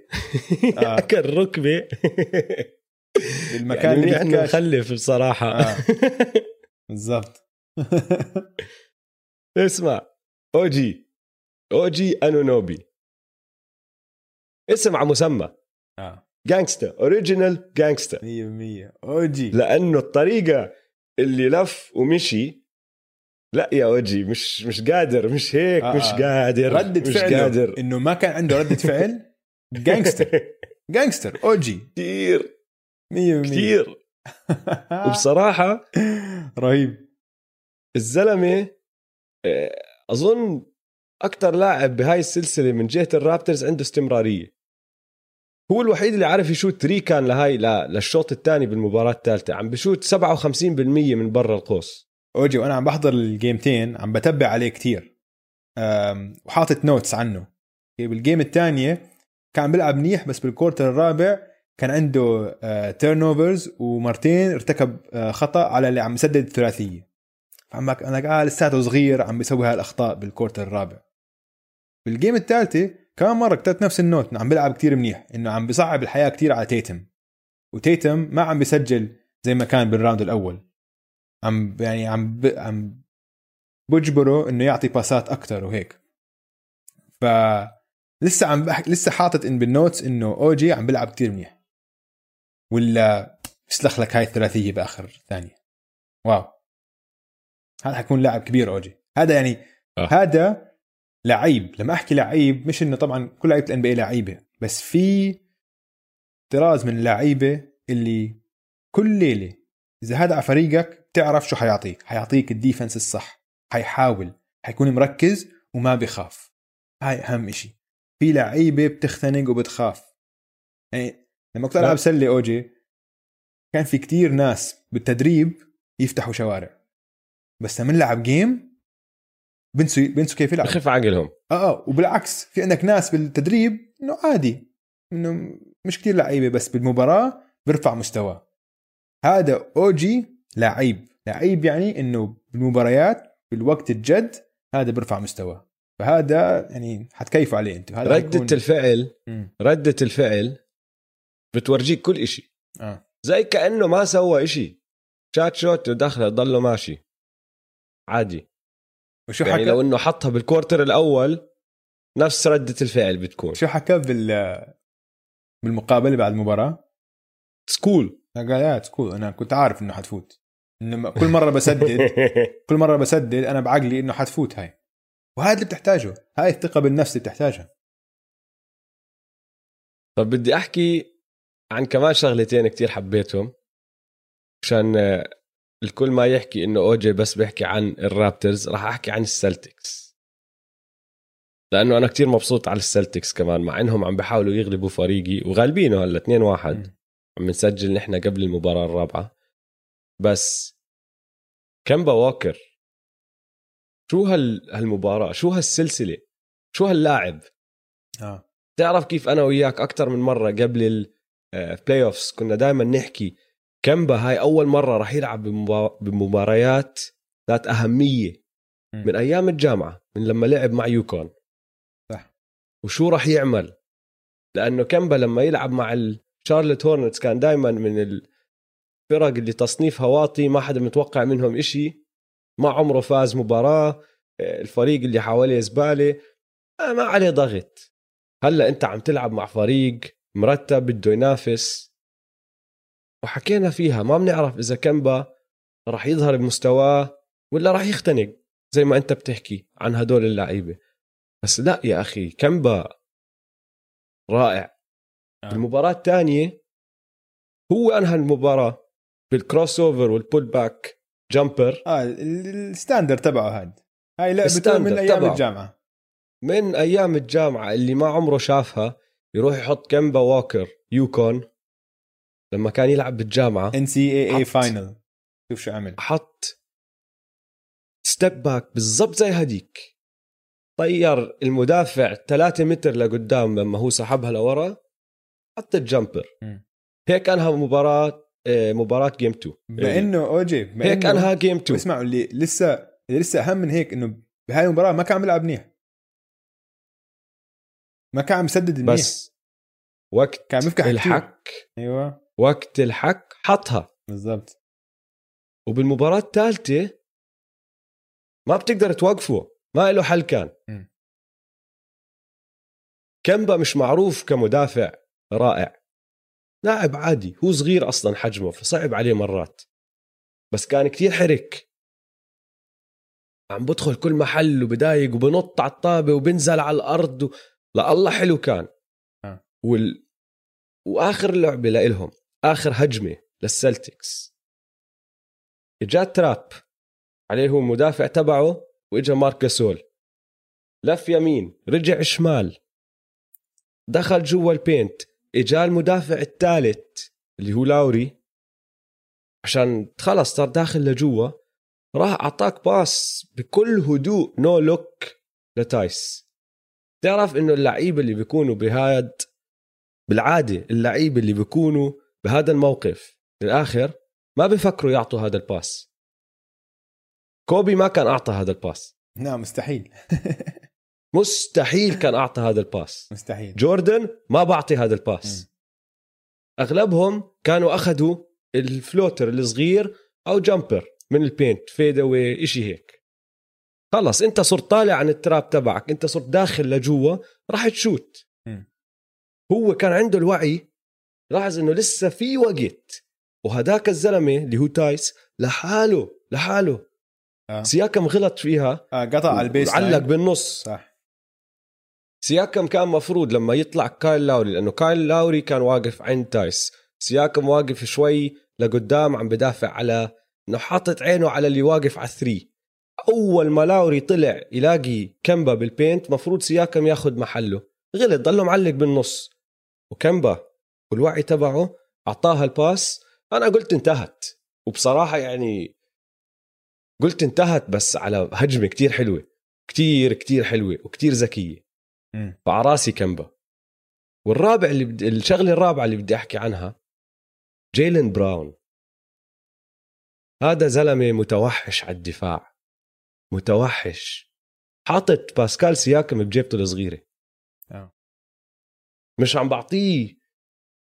آه. أكل ركبة. المكان يعني اللي مخلف بصراحة. آه. بالضبط. اسمع. اوجي اوجي انونوبي اسم على مسمى آه. gangsta original gangsta 100% اوجي لأنه الطريقة اللي لف ومشي لا يا اوجي مش مش قادر مش هيك آه، مش آه. قادر ردة مش فعله. قادر. إنه ما كان عنده ردة فعل؟ gangster gangster اوجي كثير 100% كثير وبصراحة رهيب. الزلمة آه، أظن أكثر لاعب بهاي السلسلة من جهة الرابترز عنده استمرارية. هو الوحيد اللي عارف يشوت three كان لهاي لا للشوط الثاني بالمباراة الثالثة. عم بشوت 57% من برا القوس. أوجي وأنا عم بحضر الجيمتين عم بتبع عليه كتير. أم، وحاطط notes عنه. بال game الثانية كان بيلعب منيح بس بال quarter الرابع كان عنده turnovers ومرتين ارتكب آه، خطأ على اللي عم يسدد الثلاثية. فعم بك- أنا لساته صغير عم بيسوي هاي الاخطاء بال quarter الرابع. بال game الثالثه كمان مرة كتبت نفس ال note إنه عم بيلعب كتير منيح إنه عم بيصعب الحياة كتير على تيتم. وتيتم ما عم بيسجل زي ما كان بال round الأول. عم يعني عم ب... عم بجبره إنه يعطي باسات أكثر وهيك. ف لسه عم بحكي لسه حاطط إن بال notes إنه أوجي عم بيلعب كتير منيح. ولا يسلخ لك هاي الثلاثية بآخر ثانية. wow. هذا حيكون لاعب كبير أوجي. هذا يعني آه. هذا لعيب لما أحكي لعيب مش إنه طبعا كل لعيبة ال NBA لعيبة بس في طراز من اللعيبة اللي كل ليلة إذا هذا على فريقك بتعرف شو حيعطيك. حيعطيك ال defense الصح. حيحاول. حيكون مركز وما بخاف هاي أهم إشي. في لعيبة بتختنق وبتخاف. يعني لما كنت ألعب سلة أوجي كان في كتير ناس بالتدريب يفتحوا شوارع. بس لما نلعب جيم بنسوا بنسوا كيف يلعبوا بخف عقلهم. آه آه وبالعكس في عندك ناس بالتدريب إنه عادي إنه مش كتير لعيبة بس بالمباراة بيرفع مستواه. هذا اوجي لعيب. لعيب يعني إنه بالمباريات بالوقت الجد هذا بيرفع مستواه. فهذا يعني حتكيفوا عليه أنتم. هذا ردة حيكون- الفعل. ردة الفعل بتورجيك كل إشي. آه. زي كأنه ما سوى إشي. شات shot ودخله ضله ماشي. عادي. وشو يعني حكى لو إنه حطها بال quarter الأول نفس ردة الفعل بتكون. شو حكى بال بالمقابلة بعد المباراة؟ it's cool. قال يا it's cool أنا كنت عارف إنه حتفوت. إنه كل مرة بسدد كل مرة بسدد أنا بعقلي إنه حتفوت هاي. وهذا اللي بتحتاجه. هاي الثقة بالنفس اللي بتحتاجها. طب بدي أحكي عن كمان شغلتين كتير حبيتهم عشان الكل ما يحكي إنه OG بس بيحكي عن ال Raptors راح أحكي عن ال Celtics. لأنه أنا كتير مبسوط على ال Celtics كمان مع إنهم عم بيحاولوا يغلبوا فريقي وغالبينه هلأ 2-1 مم. عم نسجل نحن قبل المباراة الرابعة. بس كمبا ووكر شو هال هالمباراة؟ شو هالسلسلة؟ شو هاللاعب؟ آه. تعرف كيف أنا وياك أكثر من مرة قبل ال playoffs كنا دائما نحكي كمبا هاي أول مرة راح يلعب بمباريات ذات أهمية من أيام الجامعة من لما لعب مع يوكون. صح. وشو راح يعمل؟ لأنه كمبا لما يلعب مع الشارلت هورنتس كان دائما من الفرق اللي تصنيفها واطي ما حدا متوقع منهم إشي. ما عمره فاز مباراة الفريق اللي حواليه زبالة. ما عليه ضغط. هلأ أنت عم تلعب مع فريق مرتب بده ينافس. وحكينا فيها. ما بنعرف إذا كمبا راح يظهر بمستواه ولا راح يختنق زي ما أنت بتحكي عن هدول اللعيبة. بس لا يا أخي كمبا رائع. آه. المباراة الثانية هو أنهى المباراة بال crossover وال pull back jumper آه ال standard تبعه هاد. هاي لعبته من أيام تبعه. الجامعة. من أيام الجامعة اللي ما عمره شافها يروح يحط كمبا ووكر UConn لما كان يلعب بالجامعة NCAA final شوف شو عمل. حط step back بالضبط زي هديك. طير المدافع 3 متر لقدام لما هو سحبها لورا حط ال jumper هيك انهى مباراة آه، مباراة game 2 بما انه OG هيك انهى game 2 اسمعوا اللي لسه اللي لسه أهم من هيك إنه بهاي المباراة ما كان عم يلعب منيح. ما كان عم يسدد منيح. بس وقت كان بيفكح الحك. أيوه. وقت الحك حطها. بالضبط. وبالمباراة الثالثة ما بتقدر توقفه ما له حل كان. م. كمبا مش معروف كمدافع رائع. لاعب عادي هو صغير أصلا حجمه فصعب عليه مرات. بس كان كتير حرك. عم بدخل كل محل وبدايق وبنط على الطابة وبنزل على الأرض و... لا الله حلو كان. آه. وال... وآخر لعبة لإلهم. آخر هجمة للسلتكس. إجا تراب عليه هو مدافع تبعه وإجا مارك جاسول لف يمين رجع شمال. دخل جوا البينت إجا المدافع الثالث اللي هو لاوري. عشان خلص صار داخل لجوا راح أعطاك pass بكل هدوء no look لتايس. تعرف إنه اللعيبه اللي بيكونوا بهاد بالعادة اللعيبه اللي بيكونوا بهذا الموقف بالاخر ما بفكروا يعطوا هذا ال pass. كوبي ما كان أعطى هذا ال pass. نعم مستحيل. مستحيل كان أعطى هذا ال pass. مستحيل. جوردن ما بعطي هذا ال pass. م. أغلبهم كانوا أخذوا ال floater الصغير أو jumper من ال paint fade away شيء هيك. خلص أنت صرت طالع عن ال trap تبعك أنت صرت داخل لجوا راح تشوت. م. هو كان عنده الوعي لاحظ إنه لسه في وقت. وهداك الزلمة اللي هو تايس لحاله لحاله. آه. سياكم غلط فيها. آه قطع على ال pass علق بالنص. صح. سياكم كان مفروض لما يطلع كايل لاوري لأنه كايل لاوري كان واقف عند تايس. سياكم واقف شوي لقدام عم بدافع على إنه حاطط عينه على اللي واقف على ال three. أول ما لاوري طلع يلاقي كمبا بال paint مفروض سياكم ياخذ محله. غلط ضله معلق بالنص. وكمبا والوعي تبعه أعطاها ال pass. أنا قلت انتهت. وبصراحة يعني قلت انتهت بس على هجمة كتير حلوة. كتير كتير حلوة وكتير ذكية. فعراسي كمبا. والرابع اللي بدي الشغلة الرابعة اللي بدي أحكي عنها جيلن براون. هذا زلمة متوحش على الدفاع. متوحش. حاطط باسكال سياكم بجيبته الصغيرة. آه. مش عم بعطيه.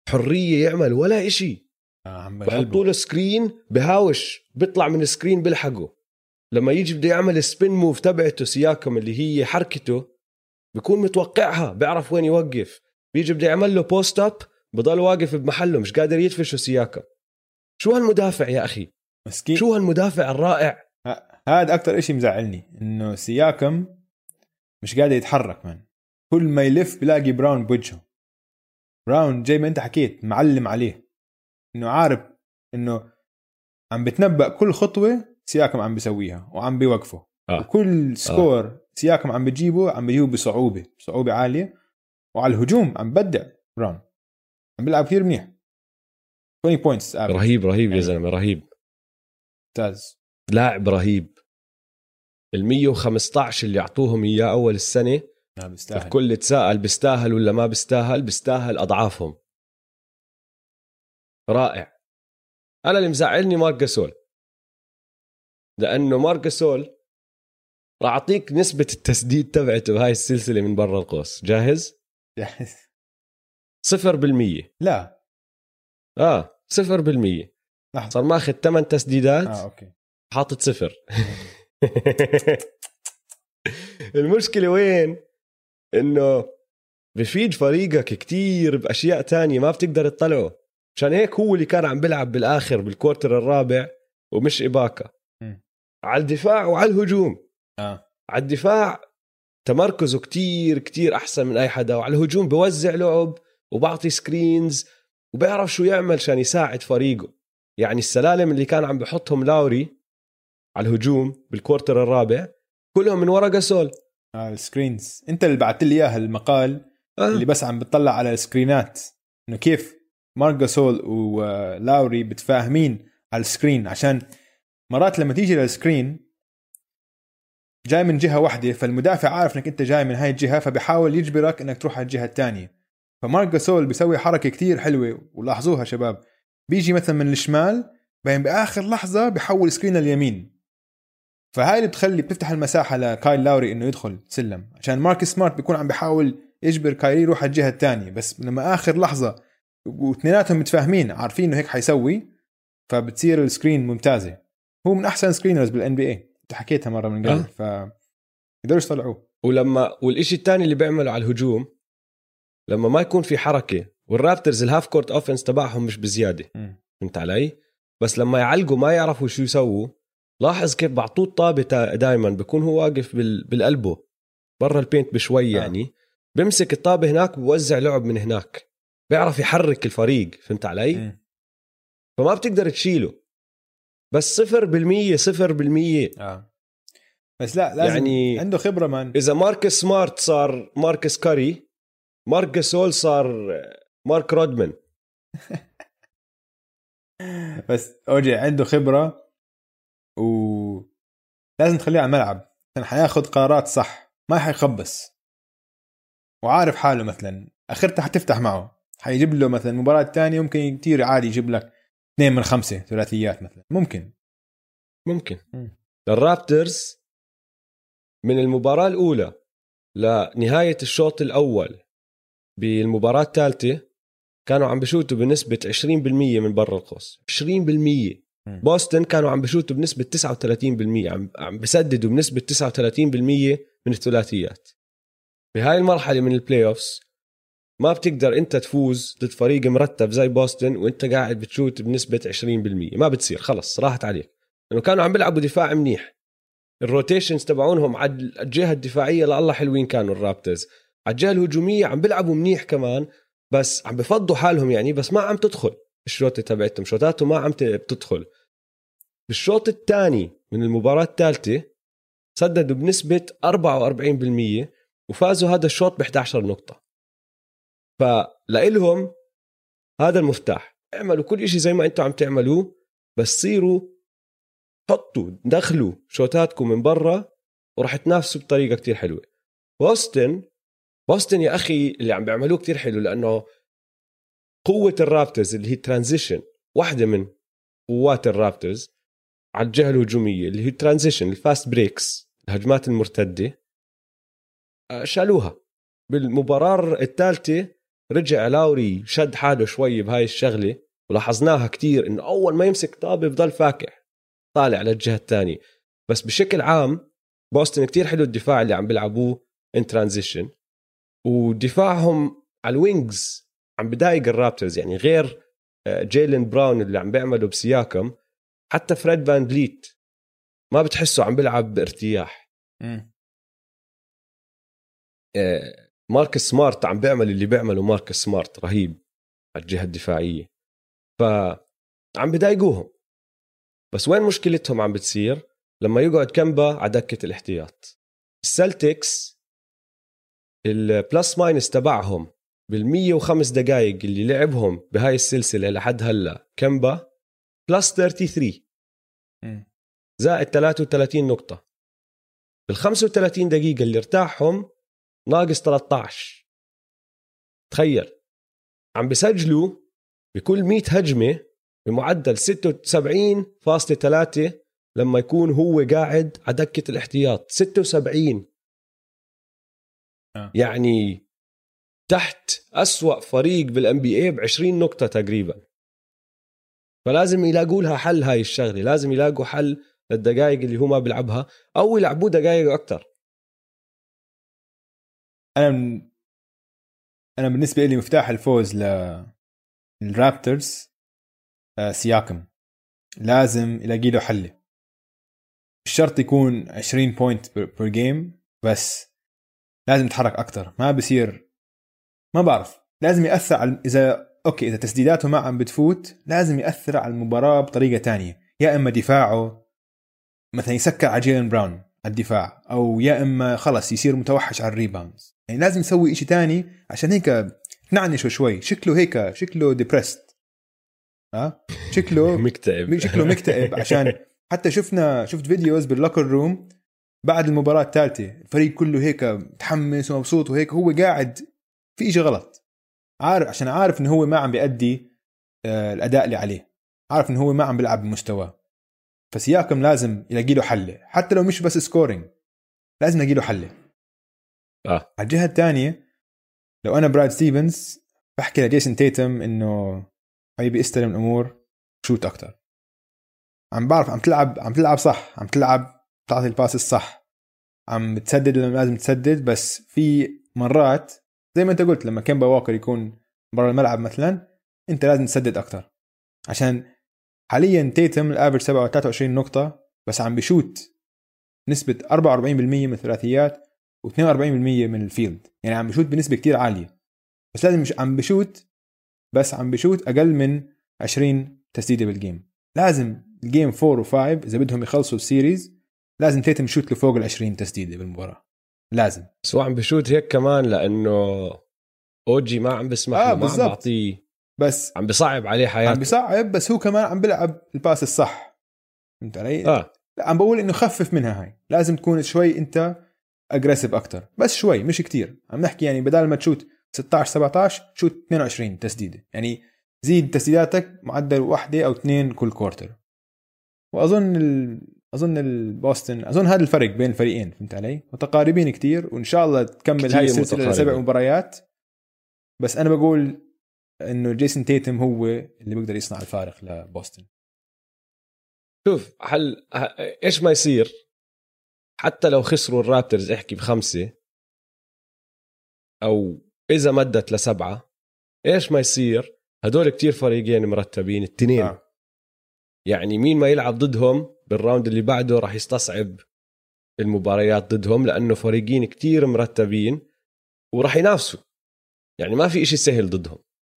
حرية يعمل ولا إشي. آه بحطوا له screen بهاوش بيطلع من ال screen بيلحقه. لما يجي بده يعمل spin move تبعته سياكم اللي هي حركته بكون متوقعها بيعرف وين يوقف. بيجي بده يعمل له post up بضل واقف بمحله مش قادر يدفشه سياكم. شو هالمدافع يا أخي؟ مسكين. شو هالمدافع الرائع؟ هذا أكثر إشي مزعلني إنه سياكم مش قادر يتحرك من كل ما يلف بلاقي براون بوجهه. براون زي ما انت حكيت معلم عليه. إنه عارف إنه عم بتنبأ كل خطوة سياكم عم بيسويها وعم بيوقفه. آه. وكل score آه. سياكم عم بجيبه عم بجيبه بصعوبة بصعوبه عالية. وعلى الهجوم عم بدع براون عم بيلعب كثير منيح. 20 points رهيب رهيب يا يعني زلمة رهيب. ممتاز. لاعب رهيب. ال 115 اللي اعطوهم إياه أول السنة نعم بيستاهل. الكل تساءل بيستاهل ولا ما بيستاهل؟ بيستاهل أضعافهم. رائع. أنا اللي مزعلني مارك جاسول لأنه مارك جاسول راح أعطيك نسبة التسديد تبعته بهاي السلسلة من برا القوس. جاهز؟ صفر بالمية. لا. آه صفر بالمية. لحظة. صار ماخذ 8 تسديدات. آه أوكي. حاطط صفر. المشكلة وين؟ إنه بفيد فريقك كتير بأشياء تانية ما بتقدر تطلعه. عشان هيك هو اللي كان عم بيلعب بالآخر بال quarter الرابع ومش إباكا. على الدفاع وعلى الهجوم. آه. على الدفاع تمركزه كتير كتير أحسن من أي حدا. وعلى الهجوم بوزع لعب وبعطي screens وبيعرف شو يعمل عشان يساعد فريقه. يعني السلالم اللي كان عم بحطهم لاوري على الهجوم بال quarter الرابع كلهم من ورا جاسول آه ال screens انت اللي بعثت لي اياه المقال آه. اللي بس عم بتطلع على ال screen ات إنه كيف مارك جاسول ولاوري متفاهمين على ال screen عشان مرات لما تيجي لل screen جاي من جهة واحدة فالمدافع عارف إنك أنت جاي من هاي الجهة فبيحاول يجبرك إنك تروح على الجهة الثانية فمارك جاسول بيسوي حركة كتير حلوة ولاحظوها شباب. بيجي مثلا من الشمال بعدين بآخر لحظة بيحول screen اليمين فهاي اللي بتخلي بتفتح المساحة لكايل لاوري إنه يدخل سلم. عشان ماركس سمارت بيكون عم بيحاول يجبر كايري يروح على الجهة الثانية بس لما آخر لحظة واثنيناتهم متفاهمين عارفين إنه هيك حيسوي فبتصير ال screen ممتازة. هو من أحسن screeners بال NBA انت حكيتها مرة من قبل آه. ف يقدروا يطلعوه ولما والإشي الثاني اللي بيعمله على الهجوم لما ما يكون في حركة والرابترز ال half court offense تبعهم مش بزيادة. فهمت علي؟ بس لما يعلقوا ما يعرفوا شو يسووا لاحظ كيف بعطوه الطابة دائما بكون هو واقف بال... بالقلبه برا ال paint بشوي آه. يعني. بمسك الطابة هناك وبوزع لعب من هناك. بيعرف يحرك الفريق فهمت علي؟ مم. فما بتقدر تشيله. بس صفر بالمية صفر بالمية. آه. بس لا لازم يعني عنده خبرة man. إذا ماركس سمارت صار ماركس كاري مارك جاسول صار مارك رودمان. بس أوجي عنده خبرة. و لازم تخليه على الملعب. عشان حياخذ قرارات صح ما حيخبص. وعارف حاله مثلا اخرتها حتفتح معه. حيجيب له مثلا مباراة تانية ممكن كتير عادي يجيب لك اثنين من خمسة ثلاثيات مثلا. ممكن. ممكن. مم. الرابترز من المباراة الأولى لنهاية الشوط الأول بالمباراة الثالثة كانوا عم بشوتوا بنسبة 20% من برا القوس. 20% مم. بوسطن كانوا عم بشوتوا بنسبة 39% عم عم بسددوا بنسبة 39% من الثلاثيات. بهاي المرحلة من ال playoffs ما بتقدر انت تفوز ضد فريق مرتب زي بوسطن وانت قاعد بتشوت بنسبة 20% ما بتصير خلص راحت عليك. لأنه كانوا عم بيلعبوا دفاع منيح. الروتيشنز تبعونهم على الجهة الدفاعية لله حلوين كانوا الرابترز. على الجهة الهجومية عم بيلعبوا منيح كمان بس عم بفضوا حالهم يعني بس ما عم تدخل. الشوطه تبعتهم. شوطاتهم ما عم بتدخل. بالشوط الثاني من المباراة الثالثة سددوا بنسبة 44% وفازوا هذا الشوط ب 11 نقطة. فلإلهم هذا المفتاح. اعملوا كل شيء زي ما أنتم عم تعملوه بس صيروا حطوا دخلوا شوتاتكم من برا وراح تنافسوا بطريقة كتير حلوة. بوسطن بوسطن يا أخي اللي عم بيعملوه كتير حلو لأنه قوة الرابترز اللي هي transition واحدة من قوات الرابترز على الجهة الهجومية اللي هي transition ال fast breaks الهجمات المرتدة آه، شالوها. بالمباراة الثالثة رجع لاوري شد حاله شوي بهاي الشغلة ولاحظناها كتير إنه أول ما يمسك طابة بضل فاكح طالع للجهة الثانية. بس بشكل عام بوسطن كتير حلو الدفاع اللي عم بيلعبوه in transition ودفاعهم على ال wings عم بضايق الرابترز يعني غير آه، جيلين براون اللي عم بيعمله بسياكم حتى فريد فان بليت ما بتحسه عم بيلعب بارتياح. آه، ماركس سمارت عم بيعمل اللي بيعمله ماركس سمارت رهيب على الجهة الدفاعية. ف عم بضايقوهم بس وين مشكلتهم عم بتصير؟ لما يقعد كمبا على دكة الاحتياط. السلتكس ال plus minus تبعهم بال 105 دقائق اللي لعبهم بهاي السلسلة لحد هلا. كمبا؟ plus 33 مم. زائد 33 نقطة. بال 35 دقيقة اللي ارتاحهم ناقص 13 تخيل. عم بسجلوا بكل 100 هجمة بمعدل 76.3 لما يكون هو قاعد على دكة الاحتياط. 76 آه. يعني تحت أسوأ فريق بالان بي اي ب 20 نقطة تقريبا. فلازم يلاقوا لها حل هاي الشغلة لازم يلاقوا حل للدقائق اللي هو ما بيلعبها أو يلعبوه دقائق أكثر أنا من... أنا بالنسبة لي مفتاح الفوز للرابترز آه، سياكم. لازم يلاقي له حل. الشرط يكون 20 point per game بس لازم يتحرك أكثر ما بصير ما بعرف. لازم يأثر على اذا okay إذا تسديداته ما عم بتفوت لازم يأثر على المباراة بطريقة تانية. يا إما دفاعه مثلا يسكر على جيلن براون الدفاع أو يا إما خلص يصير متوحش على ال rebounds يعني لازم يسوي شيء تاني عشان هيك تنعنشه شوي. شكله هيك شكله depressed ها شكله مكتئب. شكله مكتئب عشان حتى شفنا شفت videos بال locker room بعد المباراة الثالثة. الفريق كله هيك متحمس ومبسوط وهيك هو قاعد في شيء غلط. عارف عشان عارف إنه هو ما عم بيأدي آه، الأداء اللي عليه. عارف إنه هو ما عم بيلعب بمستواه. فسياكم لازم يلاقي له حل. حتى لو مش بس scoring لازم يلاقي له حل. آه. على الجهة الثانية لو أنا براد ستيفنز بحكي لجيسون تيتم إنه حبيبي استلم الأمور شوت أكثر عم بعرف عم تلعب عم تلعب صح عم تلعب تعطي ال pass الصح عم تسدد لما لازم تسدد بس في مرات زي ما انت قلت لما كيمبا ووكر يكون برا الملعب مثلا انت لازم تسدد أكثر عشان حاليا تيتم ال average 23 نقطة بس عم بشوت نسبة 44% من الثلاثيات و42% من ال field. يعني عم بشوت بنسبة كتير عالية. بس لازم مش عم بشوت بس عم بشوت أقل من 20 تسديدة بال game. لازم ال game 4 و5 إذا بدهم يخلصوا ال series لازم تيتم يشوت لفوق ال 20 تسديدة بالمباراة. لازم. بس هو عم بشوت هيك كمان لأنه OG ما عم بسمح آه ما عم. بعطيه. بس عم بصعب عليه عم حياته. بيصعب بس هو كمان عم بيلعب ال pass الصح. فهمت علي؟ آه. لا عم بقول إنه خفف منها هاي. لازم تكون شوي أنت aggressive أكثر بس شوي مش كتير. عم نحكي يعني بدل ما تشوت 16 17 شوت 22 تسديدة. يعني زيد تسديداتك معدل واحدة أو اثنين كل quarter وأظن ال... أظن البوستن أظن هذا الفرق بين الفريقين فهمت علي متقاربين كتير وإن شاء الله تكمل هاي السلسلة متقاربين. مباريات بس أنا بقول إنه جيسون تيتم هو اللي بيقدر يصنع الفارق لبوسطن شوف هل إيش ما يصير حتى لو خسروا الرابترز احكي بخمسة أو إذا مدت لسبعة إيش ما يصير هدول كتير فريقين مرتبين التنين. آه. يعني مين ما يلعب ضدهم بالراوند اللي بعده راح يستصعب المباريات ضدهم لأنه فريقين كتير مرتبين وراح ينافسوا. يعني ما في إشي سهل ضدهم.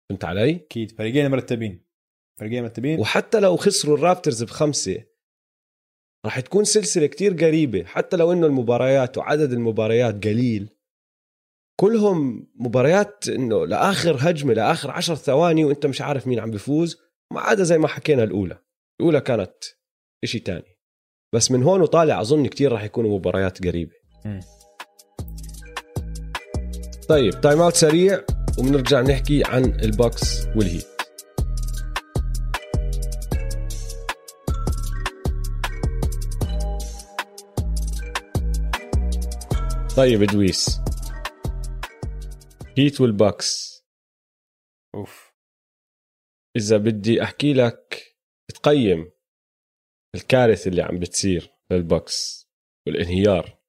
فهمت علي؟ أكيد. فريقين مرتبين. فريقين مرتبين. وحتى لو خسروا الرابترز بخمسة راح تكون سلسلة كتير قريبة. حتى لو إنه المباريات وعدد المباريات قليل كلهم مباريات إنه لآخر هجمة لآخر عشر ثواني وإنت مش عارف مين عم بيفوز ما عدا زي ما حكينا الأولى. الأولى كانت إشي تاني. بس من هون وطالع أظن كتير راح يكونوا مباريات قريبة. طيب time out سريع وبنرجع نحكي عن البوكس والهيت. طيب إدويس. هيت والبوكس. أوف. إذا بدي أحكي لك تقيم الكارثة اللي عم بتصير للبوكس والانهيار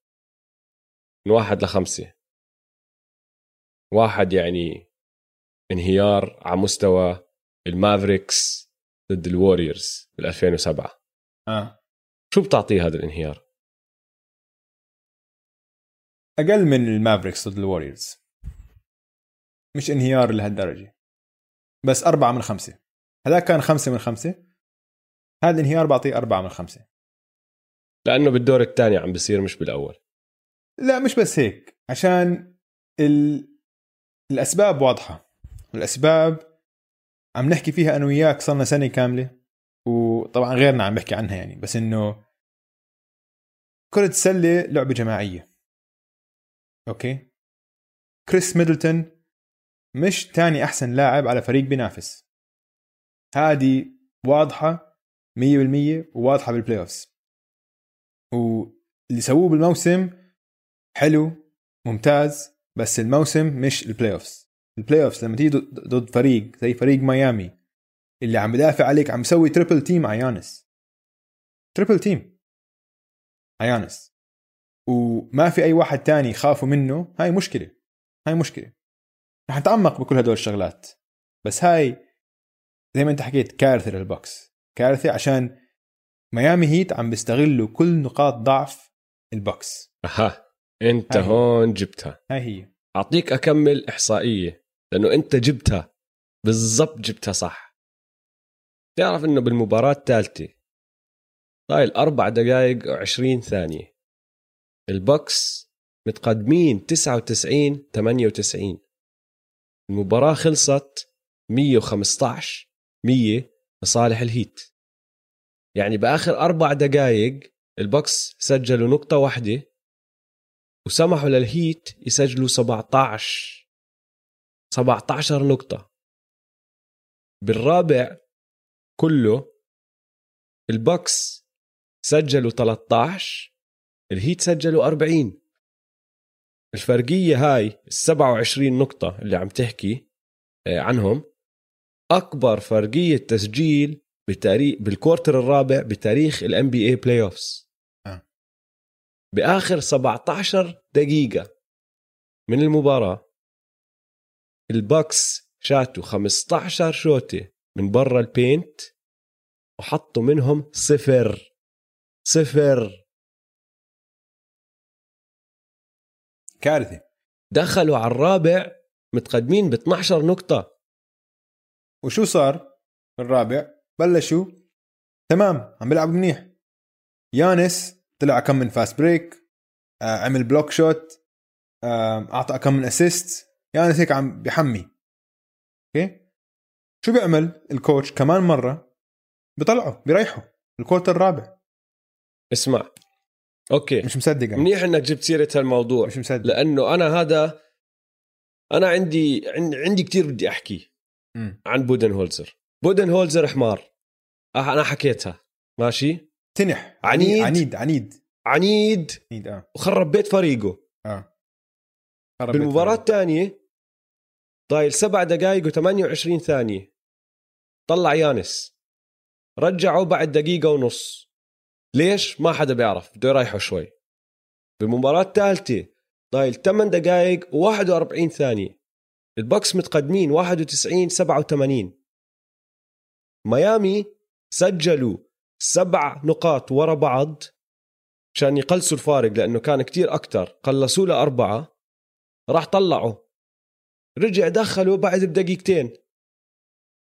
من واحد لخمسة. واحد يعني انهيار على مستوى المافريكس ضد الوريورز بال 2007 آه. شو بتعطيه هذا الانهيار؟ أقل من المافريكس ضد الوريورز مش انهيار لهالدرجة. بس أربعة من خمسة. هذا كان خمسة من خمسة. هذا الانهيار بعطيه أربعة من خمسة. لأنه بالدور الثاني عم بصير مش بالأول. لا مش بس هيك. عشان ال... الأسباب واضحة. والأسباب عم نحكي فيها أنا وياك صرنا سنة كاملة وطبعا غيرنا عم بحكي عنها يعني بس إنه كرة السلة لعبة جماعية. okay؟ كريس ميدلتون مش تاني أحسن لاعب على فريق بينافس. هذه واضحة. 100% وواضحة بال playoffs واللي سووه بالموسم حلو ممتاز بس الموسم مش ال playoffs ال playoffs لما تيجي ضد فريق زي فريق ميامي اللي عم بدافع عليك عم يسوي triple team على يانس. triple team على يانس. وما في أي واحد تاني يخافوا منه. هاي مشكلة. هاي مشكلة. رح نتعمق بكل هدول الشغلات. بس هاي زي ما انت حكيت كارثة للبوكس. كارثة عشان ميامي هيت عم بيستغلوا كل نقاط ضعف البوكس. أها أنت هاي. هون جبتها. هاي هي. أعطيك أكمل إحصائية لأنه أنت جبتها بالضبط جبتها صح. تعرف إنه بالمباراة الثالثة ضايل أربع دقائق وعشرين ثانية. البوكس متقدمين 99 98 المباراة خلصت 115 100 لصالح الهيت. يعني بآخر أربع دقائق البوكس سجلوا نقطة واحدة وسمحوا للهيت يسجلوا 17 17 نقطة. بالرابع كله البوكس سجلوا 13 الهيت سجلوا 40 الفرقية هاي ال 27 نقطة اللي عم تحكي آه، عنهم. أكبر فرقية تسجيل بتاريخ بال quarter الرابع بتاريخ ال NBA playoffs. بآخر 17 دقيقة من المباراة الباكس شاتوا 15 شوطة من برا ال paint وحطوا منهم صفر. صفر. كارثة. دخلوا على الرابع متقدمين ب 12 نقطة. وشو صار؟ الرابع بلشوا. تمام عم بيلعبوا منيح. يانس طلع كم من fast break آه عمل block shot آه أعطى كم من assist يانس هيك عم بحمي. okay؟ شو بيعمل؟ ال coach كمان مرة بيطلعوا بيريحوا ال quarter الرابع. اسمع. okay. مش مصدق. منيح إنك جبت سيرة هالموضوع. مش مصدق. لأنه أنا هذا أنا عندي عن- عندي كتير بدي أحكي. عن بودن هولزر بودن هولزر حمار. أه، أنا حكيتها. ماشي؟ تنح. عنيد. عنيد. عنيد. عنيد. عنيد. آه. وخرب بيت فريقه آه. بالمباراة الثانية ضايل سبع دقائق و28 ثانية. طلع يانس. رجعه بعد دقيقة ونص. ليش؟ ما حدا بيعرف. بده يريحه شوي. بالمباراة الثالثة ضايل 8 دقائق و41 ثانية. البوكس متقدمين 91 87 ميامي سجلوا سبع نقاط ورا بعض عشان يقلصوا الفارق لأنه كان كتير أكتر. قلصوا له أربعة. راح طلعه رجع دخله بعد بدقيقتين.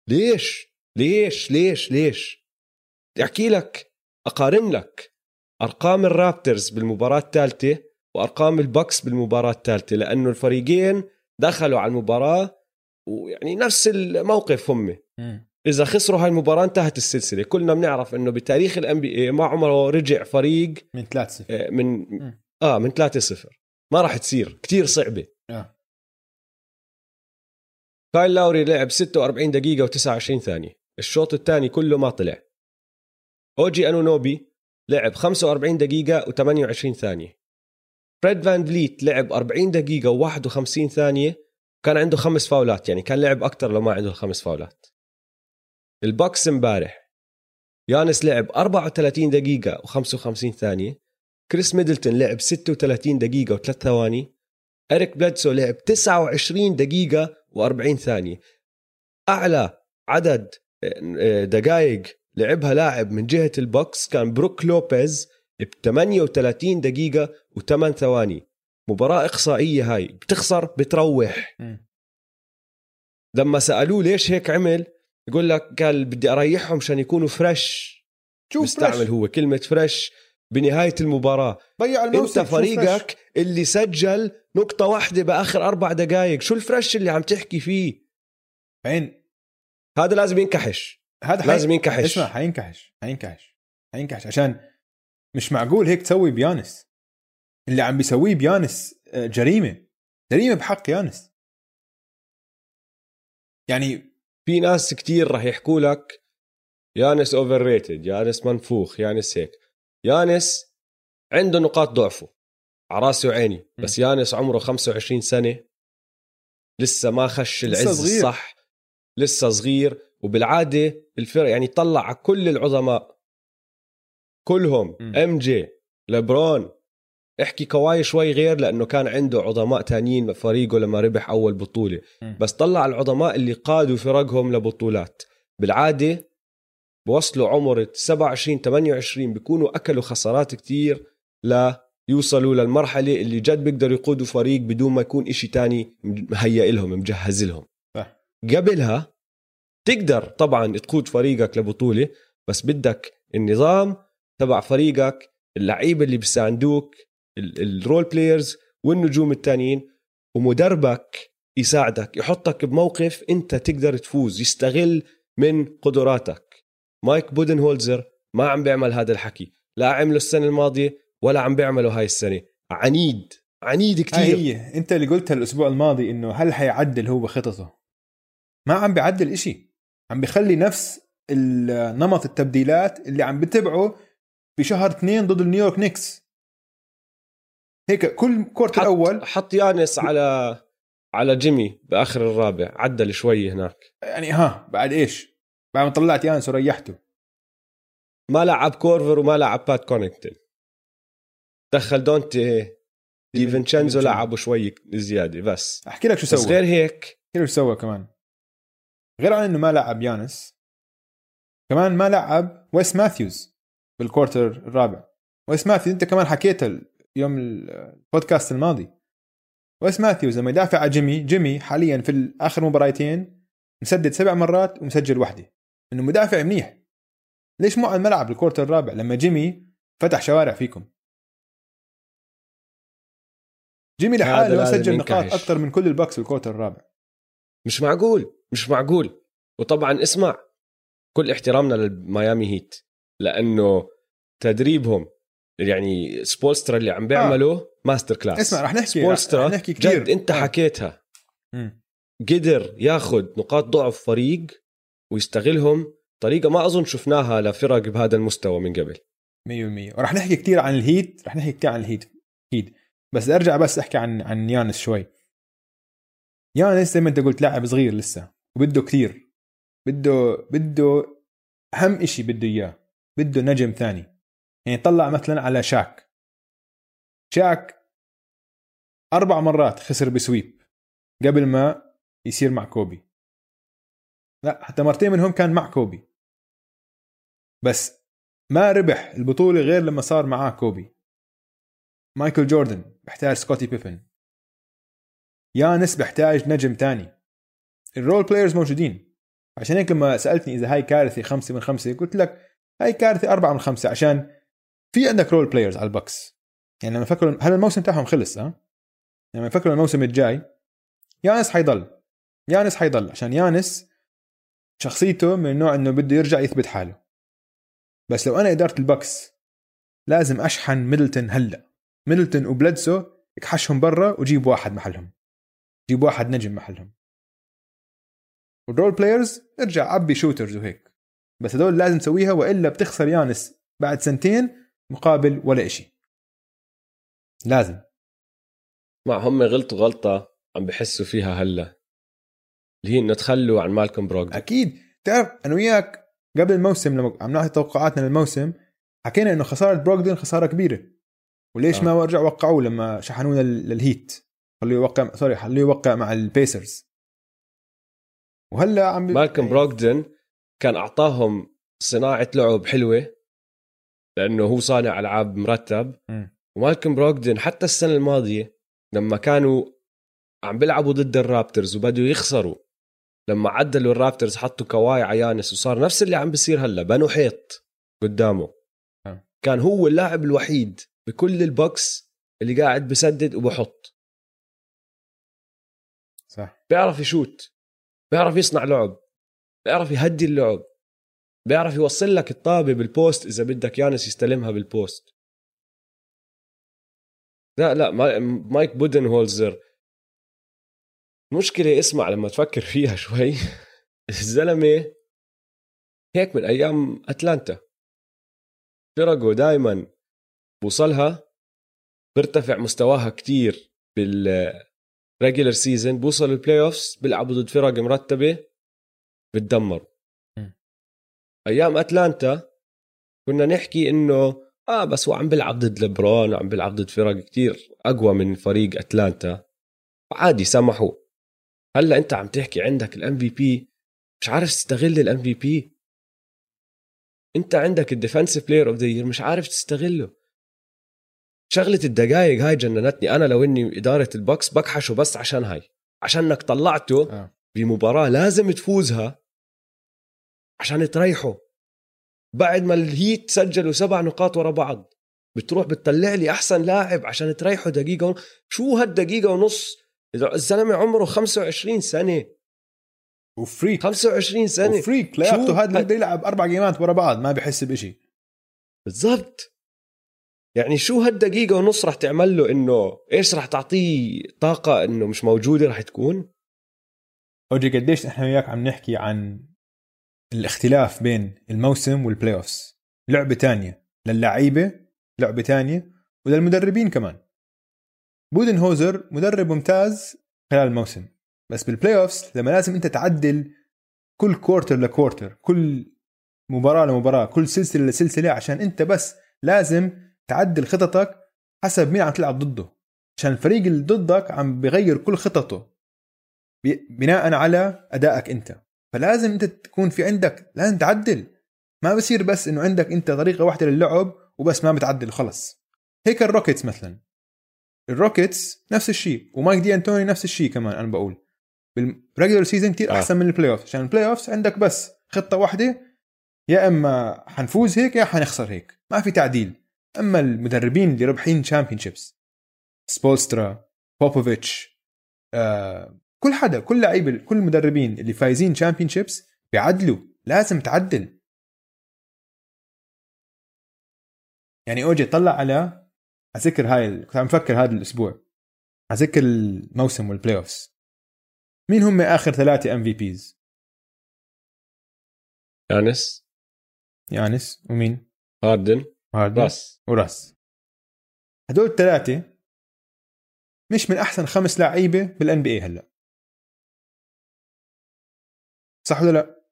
ليش؟ ليش؟ ليش؟ ليش؟ بدي أحكي لك أقارن لك. أرقام الرابترز بالمباراة الثالثة وأرقام البوكس بالمباراة الثالثة لأنه الفريقين دخلوا على المباراة ويعني نفس الموقف هم. إذا خسروا هاي المباراة انتهت السلسلة. كلنا بنعرف إنه بتاريخ ال NBA ما عمره رجع فريق من 3 0 آه، من مم. آه من 3-0 ما راح تصير. كتير صعبة. آه. كايل لاوري لعب 46 دقيقة و29 ثانية. الشوط الثاني كله ما طلع. أوجي أنونوبي لعب 45 دقيقة و28 ثانية. فريد فان فليت لعب 40 دقيقة و51 ثانية. كان عنده خمس فاولات يعني كان لعب أكتر لو ما عنده الخمس فاولات. البوكس امبارح. يانس لعب 34 دقيقة و55 ثانية. كريس ميدلتون لعب 36 دقيقة و3 ثواني. إريك بلادسو لعب 29 دقيقة و40 ثانية. أعلى عدد دقائق لعبها لاعب من جهة البوكس كان بروك لوبيز. ب 38 دقيقة و8 ثواني. مباراة إقصائية هاي بتخسر بتروح. لما سألوه ليش هيك عمل يقول لك قال بدي أريحهم عشان يكونوا fresh شوف بيستعمل fresh. هو كلمة fresh بنهاية المباراة. ضيع الموسم أنت. فريقك اللي سجل نقطة واحدة بآخر أربع دقائق شو ال fresh اللي عم تحكي فيه؟ بعدين هذا لازم ينكحش. هذا حي... لازم ينكحش. اسمع حينكحش حينكحش حينكحش. عشان مش معقول هيك تسوي بيانس. اللي عم بيسويه بيانس آه، جريمة. جريمة بحق يانس. يعني في ناس كتير راح يحكوا لك يانس overrated يانس منفوخ يانس هيك. يانس عنده نقاط ضعفه على راسي وعيني بس يانس عمره 25 سنة. لسه ما خش لسه العز صغير. الصح لسه صغير وبالعادة الفرق يعني طلع على كل العظماء. كلهم مم. MJ لبرون احكي كواي شوي غير لأنه كان عنده عظماء تانيين فريقه لما ربح أول بطولة. بس طلع العظماء اللي قادوا فرقهم لبطولات بالعادة بوصلوا عمر 27 28 بيكونوا أكلوا خسارات كتير ليوصلوا للمرحلة اللي جد بيقدروا يقودوا فريق بدون ما يكون إشي تاني مهيئ لهم مجهز لهم. قبلها تقدر طبعا تقود فريقك لبطولة بس بدك النظام تبع فريقك اللعيبة اللي بيساندوك ال- ال role players والنجوم التانيين ومدربك يساعدك يحطك بموقف انت تقدر تفوز يستغل من قدراتك. مايك بودنهولزر ما عم بيعمل هذا الحكي. لا عمله السنة الماضية ولا عم بيعمله هاي السنة. عنيد عنيد كتير. هي. انت اللي قلتها الأسبوع الماضي إنه هل حيعدل هو خططه ما عم بيعدل إشي. عم بيخلي نفس نمط التبديلات اللي عم بتبعه بشهر اثنين ضد النيويورك نيكس. هيك كل quarter حط, الأول حط يانس على على جيمي بآخر الرابع. عدل شوي هناك. يعني ها بعد إيش؟ بعد ما طلعت يانس وريحته. ما لعب كورفر وما لعب بات كونيكتون دخل دونتي ديفنشينزو لعبوا شوي زيادة. بس أحكي لك شو بس سوى. غير هيك أحكي لك شو سوى كمان. غير عن إنه ما لعب يانس كمان ما لعب ويس ماثيوز. بال quarter الرابع. ويس ماثيوز أنت كمان حكيتها يوم البودكاست الماضي. ويس ماثيوز لما يدافع على جيمي جيمي حاليا في اخر مباراتين مسدد سبع مرات ومسجل وحدة. إنه مدافع منيح. ليش مو على الملعب بال quarter الرابع؟ لما جيمي فتح شوارع فيكم. جيمي لحاله سجل نقاط. أكثر من كل الباكس بال quarter الرابع. مش معقول مش معقول. وطبعا اسمع كل احترامنا للميامي هيت. لأنه تدريبهم يعني سبولسترا اللي عم بيعمله master class. اسمع رح نحكي سبولسترا رح نحكي كثير جد انت آه. حكيتها. مم. قدر ياخذ نقاط ضعف فريق ويستغلهم طريقة ما أظن شفناها لفرق بهذا المستوى من قبل. 100% ورح نحكي كثير عن الهيت رح نحكي كثير عن الهيت. أكيد بس أرجع بس أحكي عن عن يانس شوي. يانس زي ما أنت قلت لاعب صغير لسه وبده كثير بده بده أهم إشي بده إياه. بده نجم ثاني. يعني طلع مثلا على شاك. شاك أربع مرات خسر بسويب قبل ما يصير مع كوبي. لا حتى مرتين منهم كان مع كوبي. بس ما ربح البطولة غير لما صار معاه كوبي. مايكل جوردن بحتاج سكوتي بيبن. يانس بحتاج نجم تاني ال role players موجودين. عشان هيك لما سألتني إذا هاي كارثة خمسة من خمسة قلت لك هاي كارثة أربعة من خمسة عشان في عندك role players على البكس يعني لما فكروا هذا الموسم تاعهم خلص ها؟ لما يفكروا الموسم الجاي يانس حيضل. يانس حيضل عشان يانس شخصيته من النوع إنه بده يرجع يثبت حاله. بس لو أنا إدارة البكس لازم أشحن ميدلتون هلأ. ميدلتون وبلدسو اكحشهم برا وجيب واحد محلهم. جيب واحد نجم محلهم. وال role players ارجع عبي shooters وهيك. بس هدول لازم تسويها وإلا بتخسر يانس بعد سنتين مقابل ولا إشي. لازم. مع هم غلطوا غلطه عم بحسوا فيها هلا. اللي هي إنه تخلوا عن مالكم بروغدن أكيد. تعرف أنا وياك قبل الموسم لما عم نعطي توقعاتنا للموسم حكينا إنه خسارة بروغدن خسارة كبيرة. وليش آه. ما رجعوا وقعوه لما شحنونا لل- للهيت؟ خلوه يوقع sorry خلوه يوقع مع البيسرز وهلا عم بي... مالكم بروغدن كان أعطاهم صناعة لعب حلوة لأنه هو صانع ألعاب مرتب. ومالكم بروغدن حتى السنة الماضية لما كانوا عم بيلعبوا ضد الرابترز وبدوا يخسروا لما عدلوا الرابترز حطوا كواي على يانس وصار نفس اللي عم بيصير هلا بنوا حيط قدامه. آه. كان هو اللاعب الوحيد بكل البكس اللي قاعد بسدد وبحط. صح. بيعرف يشوت بيعرف يصنع لعب. بيعرف يهدي اللعب بيعرف يوصل لك الطابة بالبوست إذا بدك يانس يستلمها بالبوست لا لا ما- مايك بودن هولزر مشكلة اسمع لما تفكر فيها شوي. الزلمة هيك من أيام أتلانتا. فرقه دائما بوصلها بيرتفع مستواها كتير بال regular season بوصل ال playoffs بيلعبوا ضد فرق مرتبة. بتدمر. م. أيام أتلانتا كنا نحكي إنه آه بس هو عم بيلعب ضد لبرون وعم بيلعب ضد فرق كتير أقوى من فريق أتلانتا. عادي سمحوا هلأ أنت عم تحكي عندك ال MVP مش عارف تستغل ال MVP أنت عندك ال defensive player of the مش عارف تستغله. شغلة الدقائق هاي جننتني أنا لو إني إدارة البكس بكحشه بس عشان هاي. عشانك طلعته آه. بمباراة لازم تفوزها. عشان تريحه. بعد ما الهيت سجلوا سبع نقاط ورا بعض بتروح بتطلع لي أحسن لاعب عشان تريحه دقيقة ون... شو هالدقيقة ونص؟ إذا الزلمة عمره 25 سنة. و freak 25 سنة. و freak شو هذا بده يلعب أربع جيمات ورا بعض ما بحس بشيء بالضبط. يعني شو هالدقيقة ونص رح تعمل له إنه إيش رح تعطيه طاقة إنه مش موجودة رح تكون؟ أوجي قديش إحنا وياك عم نحكي عن الاختلاف بين الموسم وال playoffs لعبة تانية للعيبه لعبة تانية وللمدربين كمان. بودنهولزر مدرب ممتاز خلال الموسم. بس بال playoffs لما لازم انت تعدل كل quarter ل quarter كل مباراة لمباراة كل سلسلة لسلسلة عشان انت بس لازم تعدل خططك حسب مين عم تلعب ضده. عشان الفريق اللي ضدك عم بغير كل خططه. بناء على أدائك انت. فلازم انت تكون في عندك لازم تعدل. ما بصير بس إنه عندك أنت طريقة واحدة للعب وبس ما بتعدل خلص. هيك الروكيتس مثلا. الروكيتس نفس الشيء ومايك دي أنتوني نفس الشيء كمان أنا بقول. بال regular season كثير آه. أحسن من ال playoff عشان ال playoff عندك بس خطة واحدة يا إما حنفوز هيك يا حنخسر هيك. ما في تعديل. أما المدربين اللي ربحين championships سبولسترا بوبوفيتش آه كل حدا كل لعيبه كل المدربين اللي فايزين championships بيعدلوا لازم تعدل. يعني أوجي طلع على أذكر هاي كنت عم بفكر هذا الأسبوع أذكر الموسم وال playoffs مين هم آخر ثلاثة MVPs يانس. يانس ومين؟ هاردن. هاردن. راس. وراس. هدول الثلاثة مش من أحسن خمس لعيبة بال NBA هلأ. صح ولا لا؟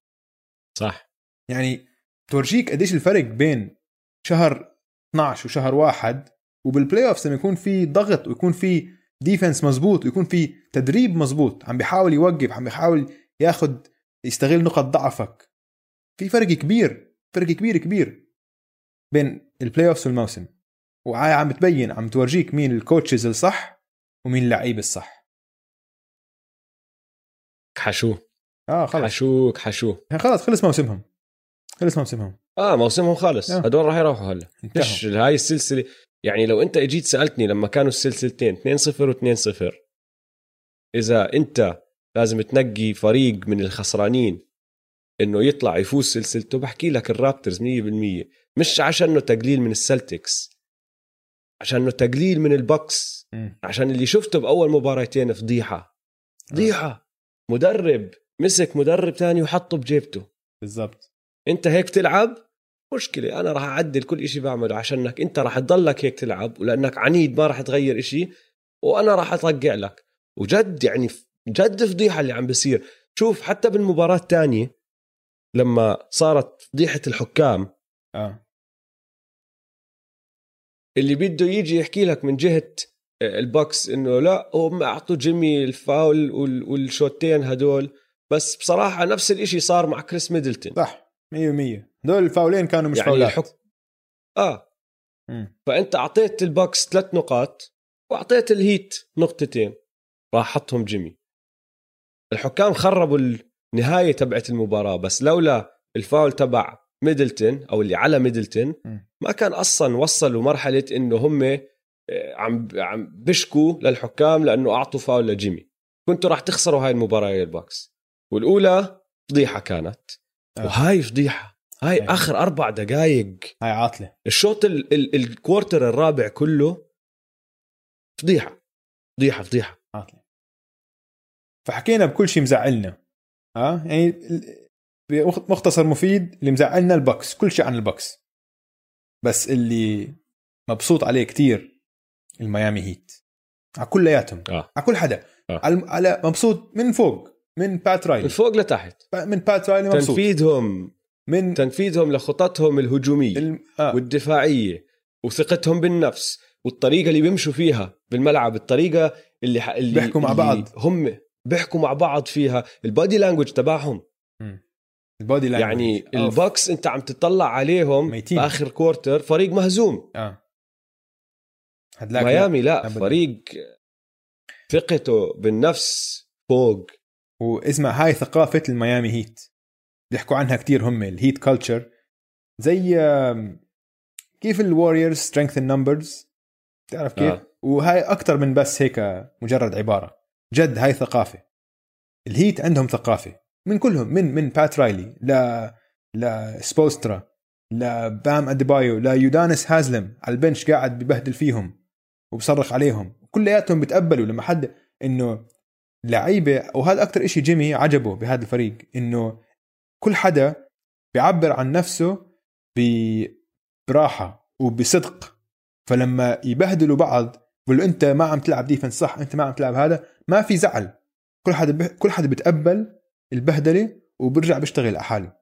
صح. يعني تورجيك قديش الفرق بين شهر 12 وشهر واحد وبال playoff لما يكون في ضغط ويكون في defense مزبوط ويكون في تدريب مزبوط عم بيحاول يوقف عم بيحاول ياخد يستغل نقط ضعفك. في فرق كبير فرق كبير كبير بين ال playoff والموسم. وهاي عم بتبين عم تورجيك مين ال coaches الصح ومين اللعيبه الصح. حشوه آه خلص حشوك حشوه يعني خلص خلص موسمهم. خلص موسمهم. آه موسمهم خالص. آه. هدول راح يروحوا هلا. مش هاي السلسلة. يعني لو انت اجيت سألتني لما كانوا السلسلتين 2-0 و2-0 إذا انت لازم تنقي فريق من الخسرانين إنه يطلع يفوز سلسلته بحكي لك الرابترز 100% مش عشانه تقليل من السلتكس. عشانه تقليل من البوكس. عشان اللي شفته بأول مباراتين فضيحة. فضيحة. مدرب. مسك مدرب تاني وحطه بجيبته. بالضبط. انت هيك تلعب مشكلة أنا راح أعدل كل إشي بعمله عشانك. أنت راح تضلك هيك تلعب ولأنك عنيد ما راح تغير إشي وأنا راح أطقع لك. وجد يعني جد فضيحة اللي عم بيصير. شوف حتى بالمباراة الثانية لما صارت فضيحة الحكام آه. اللي بده يجي يحكي لك من جهة البوكس إنه لا هم أعطوا جيمي الفاول وال- والشوتين هدول. بس بصراحة نفس الإشي صار مع كريس ميدلتون. صح 100% هدول الفاولين كانوا مش يعني فاولات. الحك... آه. مم. فأنت أعطيت البوكس ثلاث نقاط وأعطيت الهيت نقطتين. راح حطهم جيمي. الحكام خربوا النهاية تبعت المباراة بس لولا الفاول تبع ميدلتون أو اللي على ميدلتون. ما كان أصلا وصلوا مرحلة إنه هم آه، عم عم بشكوا للحكام لأنه أعطوا فاول لجيمي. كنتوا راح تخسروا هاي المباراة يا البوكس. والأولى فضيحة كانت. آه. وهاي فضيحة. هاي آه. آخر أربع دقائق هاي عاطلة. الشوط ال- ال- ال quarter الرابع كله فضيحة. فضيحة فضيحة. عاطلة. فحكينا بكل شيء مزعلنا. ها يعني ال- بمختصر مفيد اللي مزعلنا البكس كل شيء عن البكس بس اللي مبسوط عليه كتير الميامي هيت. على كلياتهم آه. على كل حدا. آه. على مبسوط من فوق. من بات من رايلي فوق لتحت. من بات رايلي مبسوط. تنفيذهم من تنفيذهم لخططهم الهجومية الم... آه. والدفاعية وثقتهم بالنفس والطريقة اللي بيمشوا فيها بالملعب الطريقة اللي ح... اللي بيحكوا مع اللي بعض. هم بيحكوا مع بعض فيها. ال body language تبعهم. ال body language يعني أوف. البوكس انت عم تطلع عليهم ميتين. بآخر quarter فريق مهزوم. آه. ميامي لا. أبداً. فريق ثقته بالنفس فوق. واسمع هاي ثقافة الميامي هيت بيحكوا عنها كتير هم ال Heat culture زي كيف الوريورز strength in numbers تعرف كيف؟ آه. آه. وهاي أكثر من بس هيك مجرد عبارة جد هاي ثقافة الهيت عندهم ثقافة من كلهم من من بات رايلي ل لسبوسترا لبام اديبايو ليودانس هازلم على ال bench قاعد ببهدل فيهم وبصرخ عليهم كلياتهم بتقبلوا لما حد إنه لعيبة وهذا أكثر إشي جيمي عجبه بهذا الفريق إنه كل حدا بيعبر عن نفسه براحة وبصدق. فلما يبهدلوا بعض بقول أنت ما عم تلعب defense صح أنت ما عم تلعب هذا ما في زعل. كل حدا ب... كل حدا بتقبل البهدلة وبرجع بيشتغل على حاله.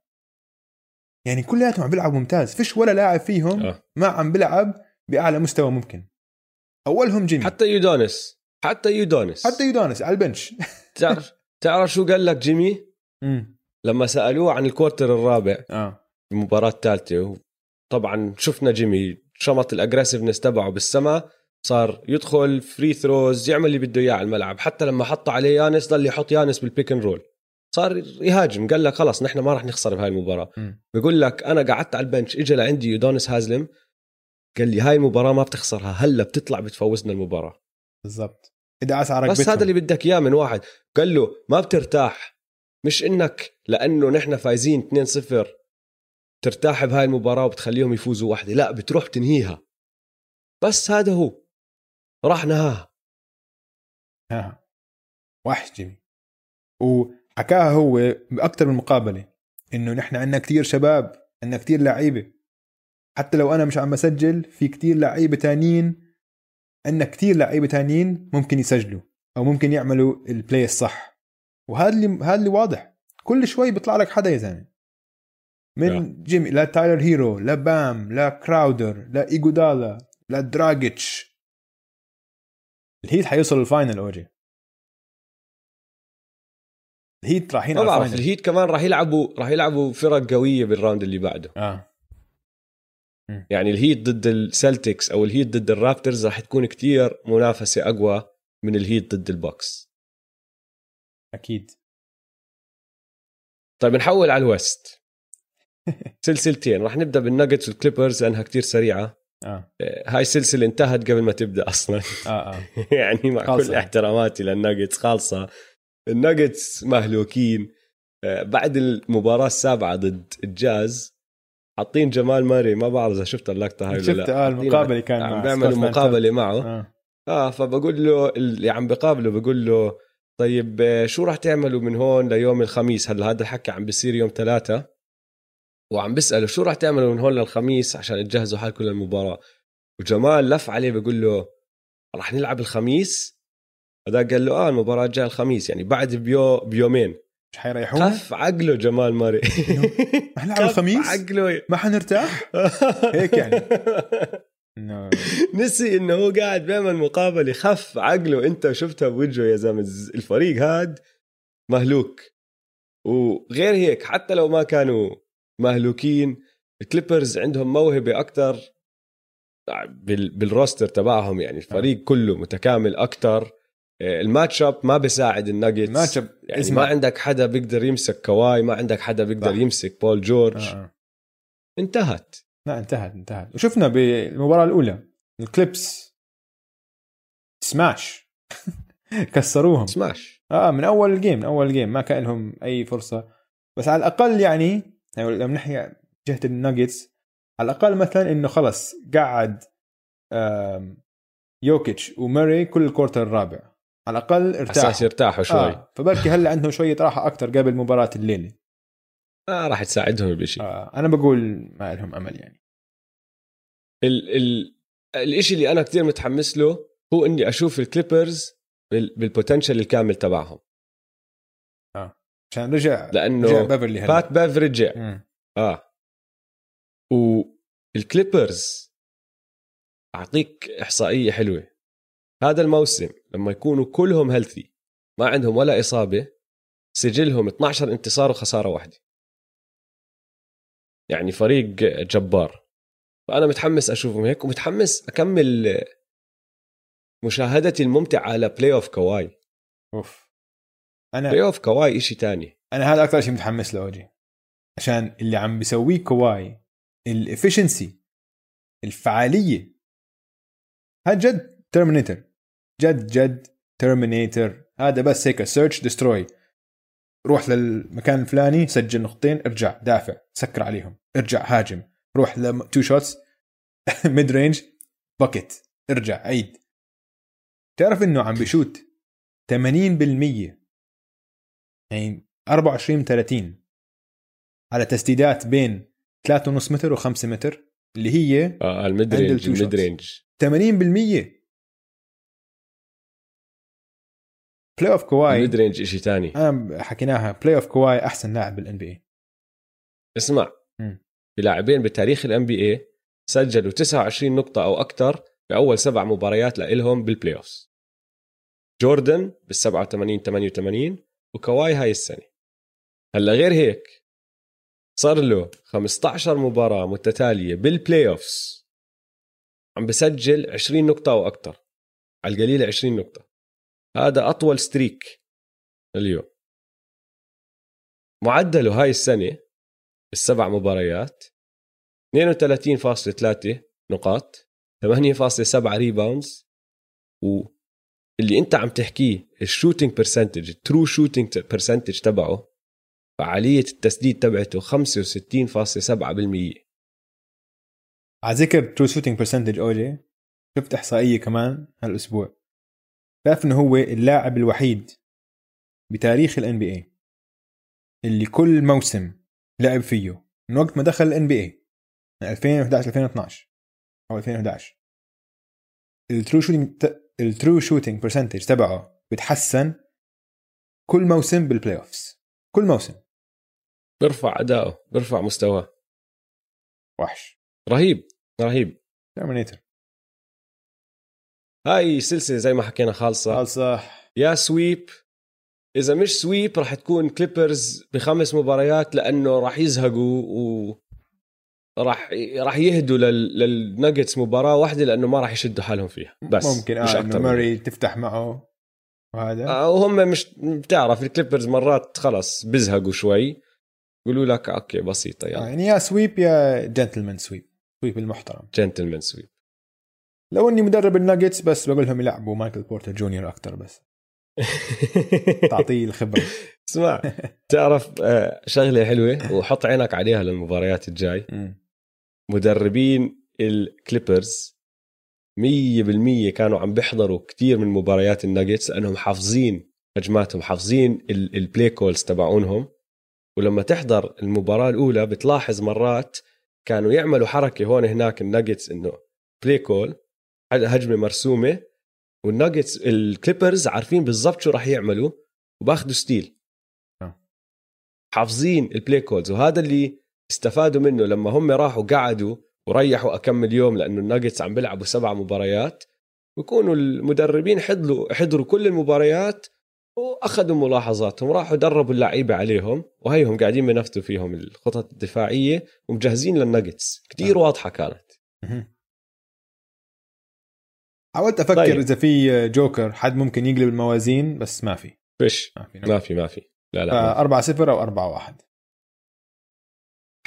يعني كلياتهم عم بيلعبوا ممتاز فيش ولا لاعب فيهم آه. ما عم بيلعب بأعلى مستوى ممكن. أولهم جيمي. حتى يودونس. حتى يودونس. حتى يودانس على ال bench. تعرف تعرف شو قال لك جيمي؟ امم لما سألوه عن ال quarter الرابع آه. المباراة الثالثة طبعا شفنا جيمي شمط ال aggressiveness تبعه بالسما صار يدخل free throws يعمل اللي بده إياه على الملعب حتى لما حطوا عليه يانس ضل يحط يانس بال pick and roll صار يهاجم قال لك خلص نحن ما راح نخسر بهاي المباراة. مم. بقول لك أنا قعدت على ال bench اجى لعندي يودونس هازلم قال لي هاي المباراة ما بتخسرها هلأ بتطلع بتفوزنا المباراة. بالضبط. ادعس على بس هذا اللي بدك إياه من واحد. قال له ما بترتاح. مش إنك لأنه نحن فايزين 2-0 ترتاح بهاي المباراة وبتخليهم يفوزوا واحدة. لا بتروح تنهيها بس هذا هو. راح نهاها. ها وحش جيمي وحكاها هو باكثر من مقابلة إنه نحن عندنا كتير شباب عندنا كتير لعيبة. حتى لو أنا مش عم بسجل في كتير لعيبة تانيين عندنا كتير لعيبة تانيين ممكن يسجلوا أو ممكن يعملوا ال play الصح. وهذا اللي هذا اللي واضح. كل شوي بيطلع لك حدا يا زلمة. من نعم. جيمي لا تايلر هيرو لا بام لا كراودر لا ايجودالا لا دراجيتش. الهيت حيوصل ال final أوجي. الهيت رايحين على ال final الهيت كمان راح يلعبوا راح يلعبوا فرق قوية بال round اللي بعده. آه. يعني الهيت ضد السلتكس أو الهيت ضد الرابترز راح تكون كتير منافسة أقوى من الهيت ضد البوكس. أكيد. طيب نحول على الويست. سلسلتين. راح نبدأ بالناجتس والكليبرز لأنها كتير سريعة. آه. هاي سلسلة انتهت قبل ما تبدأ أصلا. آه آه. يعني مع خالصة. كل احتراماتي للناجتس خالصة. الناجتس مهلوكين. آه، بعد المباراة السابعة ضد الجاز حاطين جمال ماري ما بعرف إذا شفت اللقطة هاي شفت آه المقابلة كان عم بيعملوا سكوت مقابلة معه. آه. آه فبقول له اللي عم بقابله بقول له طيب آه، شو راح تعملوا من هون ليوم الخميس؟ هلا هذا الحكي عم بيصير يوم ثلاثة؟ وعم بسأله شو راح تعملوا من هون للخميس عشان تجهزوا حالكم للمباراة؟ وجمال لف عليه بقول له راح نلعب الخميس؟ هذا قال له آه المباراة الجاية الخميس يعني بعد بيو بيومين. مش حيريحونا خف عقله جمال ماري نلعب الخميس؟ عقله ما حنرتاح؟ هيك يعني. إنه نسي إنه هو قاعد بيعمل مقابله خف عقله. أنت شفتها بوجهه يا زلمة الفريق هاد مهلوك. وغير هيك حتى لو ما كانوا مهلوكين الكليبرز عندهم موهبة أكثر بال بال roster تبعهم يعني الفريق كله متكامل أكثر ال matchup ما بيساعد الناجتس. ال matchup يعني اسمع. ما عندك حدا بيقدر يمسك كواي ما عندك حدا بيقدر صح. يمسك بول جورج. آه. آه. انتهت. لا انتهت انتهت. وشفنا بالمباراة الأولى الكليبس سماش. كسروهم. سماش. آه من أول ال game من أول ال game ما كان لهم أي فرصة. بس على الأقل يعني يعني لما نحكي جهة الناجتس على الأقل مثلا إنه خلص قعد يوكيتش وماري كل ال quarter الرابع. على الأقل ارتاحوا أساس يرتاحوا شوي آه. آه. فبركي هلا عندهم شوية راحة أكثر قبل مباراة الليلة آه راح تساعدهم بشيء آه. أنا بقول ما لهم أمل يعني ال ال الشيء اللي أنا كثير متحمس له هو إني أشوف الكليبرز بال بال potential الكامل تبعهم عشان رجع لأنه رجع بيفرلي هلا بات بيف رجع مم. آه والكليبرز أعطيك إحصائية حلوة هذا الموسم لما يكونوا كلهم healthy ما عندهم ولا إصابة سجلهم 12 انتصار وخسارة واحدة. يعني فريق جبار. فأنا متحمس أشوفهم هيك ومتحمس أكمل مشاهدتي الممتعة على playoff كواي. أوف. أنا playoff كواي شيء تاني. أنا هذا أكثر شيء متحمس له أوجي. عشان اللي عم بيسويه كواي ال efficiency الفعالية. هاد جد terminator جد جد terminator هذا بس هيك search destroy روح للمكان الفلاني سجل نقطتين ارجع دافع سكر عليهم. ارجع هاجم. روح ل two shots mid range bucket ارجع عيد. تعرف إنه عم بشوت 80% يعني 24 30 على تسديدات بين 3.5 متر و5 متر اللي هي آه ال mid range ال mid. range 80% playoff كواي ال mid range شيء تاني. أنا حكيناها. playoff كواي أحسن لاعب بال NBA اسمع. في لاعبين بتاريخ ال NBA سجلوا 29 نقطة أو أكثر بأول سبع مباريات لإلهم بال playoff جوردن بال 87 88 وكواي هاي السنة. هلأ غير هيك صار له 15 مباراة متتالية بال playoffs عم بسجل 20 نقطة أو أكثر. على القليلة 20 نقطة. هذا أطول streak اليوم. معدله هاي السنة السبع مباريات 32.3 نقاط 8.7 rebounds واللي أنت عم تحكيه ال shooting percentage ال true shooting percentage تبعه فعالية التسديد تبعته 65.7% على ذكر true shooting percentage اوجي شفت إحصائية كمان هالأسبوع. تعرف إنه هو اللاعب الوحيد بتاريخ ال NBA اللي كل موسم لعب فيه من وقت ما دخل ال NBA من 2011 2012 أو 2011 ال true shooting ال true shooting percentage تبعه بتحسن كل موسم بال playoffs كل موسم. بيرفع أداؤه بيرفع مستواه. وحش. رهيب رهيب. terminator هاي سلسلة زي ما حكينا خالصة. خالصة. يا sweep إذا مش sweep راح تكون كليبرز بخمس مباريات لأنه راح يزهقوا و راح راح يهدوا لل... للناجتس مباراة واحدة لأنه ما راح يشدوا حالهم فيها. بس ممكن مش أكثر انه من ماري تفتح معه. وهذا. آه وهم مش بتعرف الكليبرز مرات خلص بيزهقوا شوي. يقولوا لك okay بسيطة آه، يلا. يعني يا sweep يا gentleman sweep. sweep المحترم. gentleman sweep. لو اني مدرب الناجتس بس بقول لهم يلعبوا مايكل بورتر جونيور أكثر بس. تعطيه الخبرة. اسمع تعرف آه، شغلة حلوة وحط عينك عليها للمباريات الجاي. مدربين الكليبرز 100% كانوا عم بيحضروا كتير من مباريات الناجتس لأنهم حافظين هجماتهم حافظين ال- ال play calls تبعونهم. ولما تحضر المباراة الأولى بتلاحظ مرات كانوا يعملوا حركة هون هناك الناجتس إنه play call هجمة مرسومة والناجتس الكليبرز عارفين بالضبط شو راح يعملوا وباخذوا steal آه. حافظين ال play calls وهذا اللي استفادوا منه لما هم راحوا قعدوا وريحوا أكم يوم لأنه الناجتس عم بيلعبوا سبع مباريات ويكونوا المدربين حضروا حضروا كل المباريات وأخذوا ملاحظاتهم راحوا دربوا اللعيبة عليهم وهيهم قاعدين بنفذوا فيهم الخطط الدفاعية ومجهزين للناجتس كتير آه. واضحة كانت. حاولت أفكر طيب. إذا في جوكر حد ممكن يقلب الموازين بس ما في. فيش. ما في ما في ما في. لا لا ما في. 4 0 أو 4 1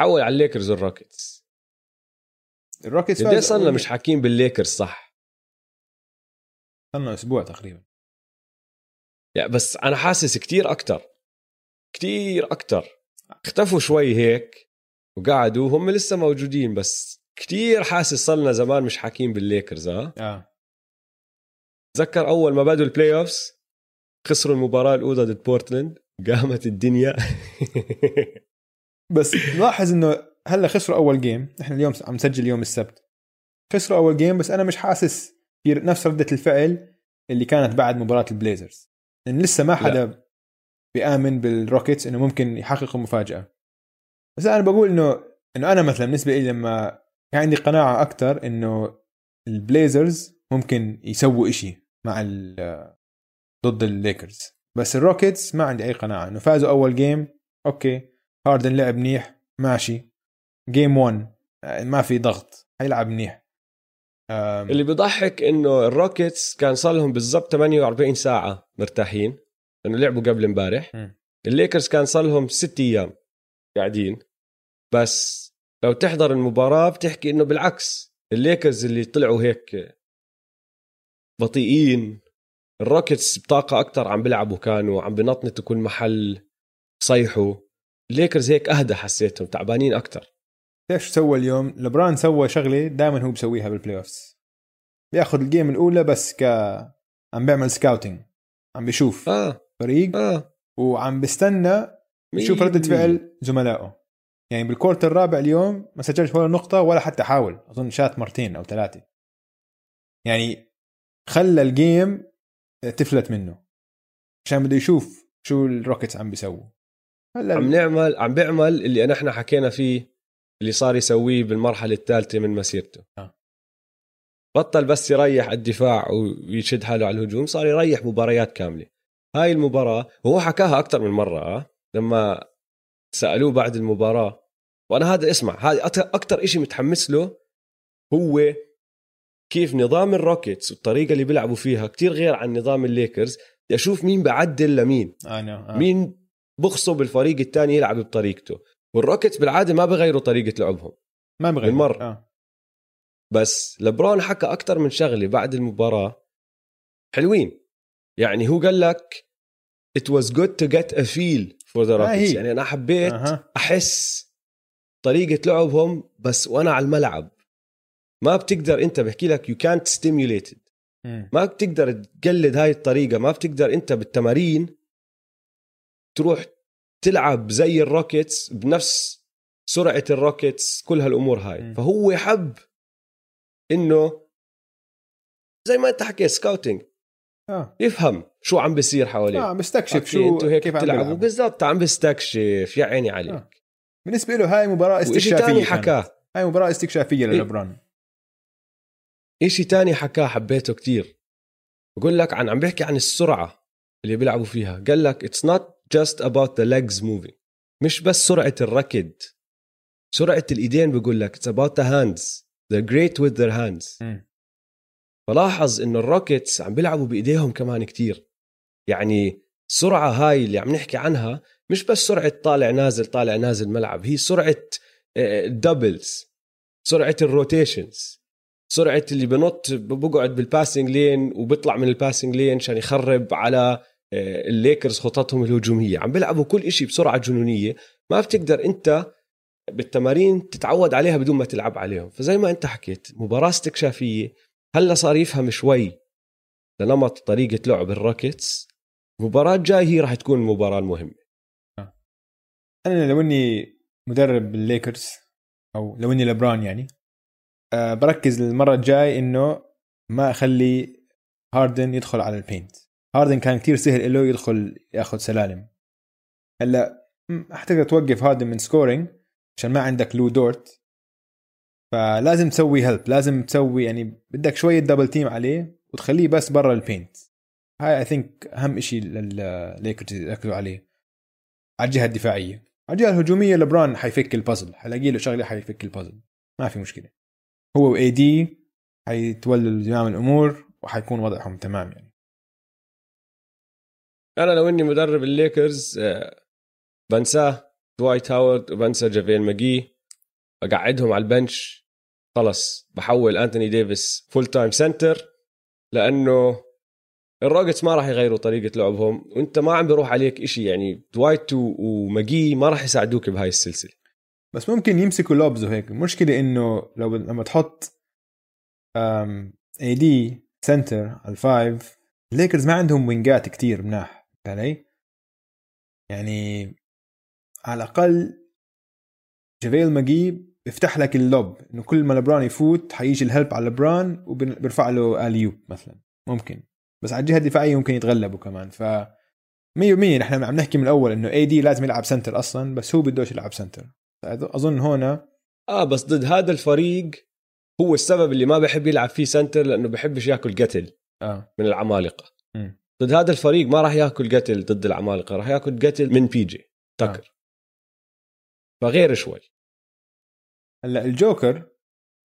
حول على الليكرز والروكيتس الروكيتس قد صرنا مش حاكين بالليكرز صح؟ صرنا أسبوع تقريبا. يعني بس أنا حاسس كتير أكتر. كتير أكتر. اختفوا شوي هيك وقعدوا هم لسه موجودين بس كتير حاسس صرنا زمان مش حاكين بالليكرز ها؟ آه. تذكر أول ما بدوا ال playoffs خسروا المباراة الأولى ضد بورتلاند. قامت الدنيا. بس لاحظ إنه هلا خسروا أول game إحنا اليوم عم نسجل يوم السبت. خسروا أول game بس أنا مش حاسس في نفس ردة الفعل اللي كانت بعد مباراة البليزرز لأن لسه ما حدا لا. بيآمن بالروكيتس إنه ممكن يحققوا مفاجأة. بس أنا بقول انه إنه أنا مثلا بالنسبة لي لما كان عندي قناعة أكثر إنه البليزرز ممكن يسووا إشي مع ضد الليكرز بس الروكيتس ما عندي أي قناعة إنه فازوا أول game okay. هاردن لعب منيح ماشي. game 1 ما في ضغط حيلعب منيح. اللي بيضحك إنه الروكيتس كان صار لهم بالضبط 48 ساعة مرتاحين لأنه لعبوا قبل امبارح. الليكرز كان صار لهم ست أيام قاعدين. بس لو تحضر المباراة بتحكي إنه بالعكس الليكرز اللي طلعوا هيك بطيئين. الروكيتس بطاقة أكثر عم بيلعبوا كانوا عم بنطنطوا كل محل صيحوا الليكرز هيك أهدى حسيتهم تعبانين أكثر إيش سوى اليوم؟ لبران سوى شغلة دائما هو بسويها بال playoffs بياخذ ال game الأولى بس ك عم بيعمل scouting عم بيشوف آه. فريق آه. وعم بستنى يشوف ردة فعل زملائه. يعني بال quarter الرابع اليوم ما سجلش ولا نقطة ولا حتى حاول أظن شات مرتين أو ثلاثة. يعني خلى ال game تفلت منه عشان بده يشوف شو الروكيتس عم بيسووا هلا عم نعمل عم بيعمل اللي نحن حكينا فيه اللي صار يسويه بالمرحلة الثالثة من مسيرته آه. بطل بس يريح الدفاع ويشد حاله على الهجوم صار يريح مباريات كاملة هاي المباراة وهو حكاها أكثر من مرة آه. لما سألوه بعد المباراة وأنا هذا اسمع هذا أكثر شيء متحمس له هو كيف نظام الروكيتس والطريقة اللي بيلعبوا فيها. كتير غير عن نظام الليكرز. بدي أشوف مين بعدل لمين. آه. مين بغصب الفريق الثاني يلعب بطريقته. والروكيتس بالعادة ما بغيروا طريقة لعبهم. ما بغيروا. بالمرة آه. بس لبرون حكى أكثر من شغلة بعد المباراة. حلوين. يعني هو قال لك it was good to get a feel for the Rockets. يعني أنا حبيت أه. أحس طريقة لعبهم بس وأنا على الملعب. ما بتقدر انت بحكي لك يو كانت ستيميوليتد ما بتقدر تقلد هاي الطريقة ما بتقدر انت بالتمارين تروح تلعب زي الروكيتس بنفس سرعة الروكيتس كل هالأمور هاي. م. فهو حب إنه زي ما أنت حكيت scouting آه. يفهم شو عم بيصير حواليه آه بستكشف شو أنتوا هيك كيف بتلعبوا؟ بالضبط عم بستكشف يا عيني عليك. آه. بالنسبة له هاي مباراة استكشافية حكاه. هاي مباراة استكشافية للبران إشي تاني حكاه حبيته كتير. بقول لك عن عم بيحكي عن السرعة اللي بيلعبوا فيها. قال لك it's not just about the legs moving. مش بس سرعة الركض. سرعة الإيدين بقول لك it's about the hands they're great with their hands فلاحظ انه الروكيتس عم بيلعبوا بإيديهم كمان كتير. يعني السرعه هاي اللي عم نحكي عنها مش بس سرعة طالع نازل طالع نازل ملعب. هي سرعة ال doubles آه، سرعة ال rotations سرعة اللي بنط بقعد بال passing lane وبيطلع من ال passing lane عشان يخرب على آه، الليكرز خططهم الهجومية. عم بيلعبوا كل شيء بسرعة جنونية. ما بتقدر أنت بالتمارين تتعود عليها بدون ما تلعب عليهم. فزي ما أنت حكيت مباراة استكشافية. هلأ صار يفهم شوي لنمط طريقة لعب الروكيتس المباراه الجاي هي راح تكون المباراه المهمه أنا لو إني مدرب الليكرز أو لو إني لبران يعني أه بركز المره الجاي إنه ما أخلي هاردن يدخل على ال paint هاردن كان كتير سهل له يدخل يأخذ سلالم. هلأ حتقدر توقف هاردن من scoring عشان ما عندك لو دورت فلازم تسوي help لازم تسوي يعني بدك شوية double team عليه وتخليه بس برا البينت هاي I think أهم شيء للليكرز يركزوا عليه. على الجهة الدفاعية. على الجهة الهجومية لبران حيفك البازل حلاقي له شغلة حيفك البازل ما في مشكلة. هو و AD حيتولوا زمام الأمور وحيكون وضعهم تمام يعني. أنا لو إني مدرب الليكرز آه، بنساه دوايت هاورد وبنسى جافيل ماجي. أقعدهم على ال bench. خلص بحول أنتوني ديفيس full time center لأنه الروكيتس ما راح يغيروا طريقة لعبهم. وأنت ما عم بيروح عليك إشي يعني دوايت وماجي ما راح يساعدوك بهاي السلسلة. بس ممكن يمسكوا lobs وهيك المشكلة إنه لو لما تحط AD center على ال five الليكرز ما عندهم وينجات كتير مناح علي؟ يعني على الأقل جافيل ماجي بيفتح لك ال lob إنه كل ما لبران يفوت حيجي ال help على لبران وبيرفع له alley-oop مثلا. ممكن. بس على الجهة الدفاعية ممكن يتغلبوا كمان. ف 100% نحن عم نحكي من الأول إنه AD لازم يلعب center أصلا بس هو بدوش يلعب center أظن هنا. آه بس ضد هذا الفريق هو السبب اللي ما بحب يلعب فيه center لأنه بحبش يأكل قتل آه. من العمالقة. م. ضد هذا الفريق ما راح يأكل قتل ضد العمالقة راح يأكل قتل من بي جي تكر آه. فغير شوي. هلأ الجوكر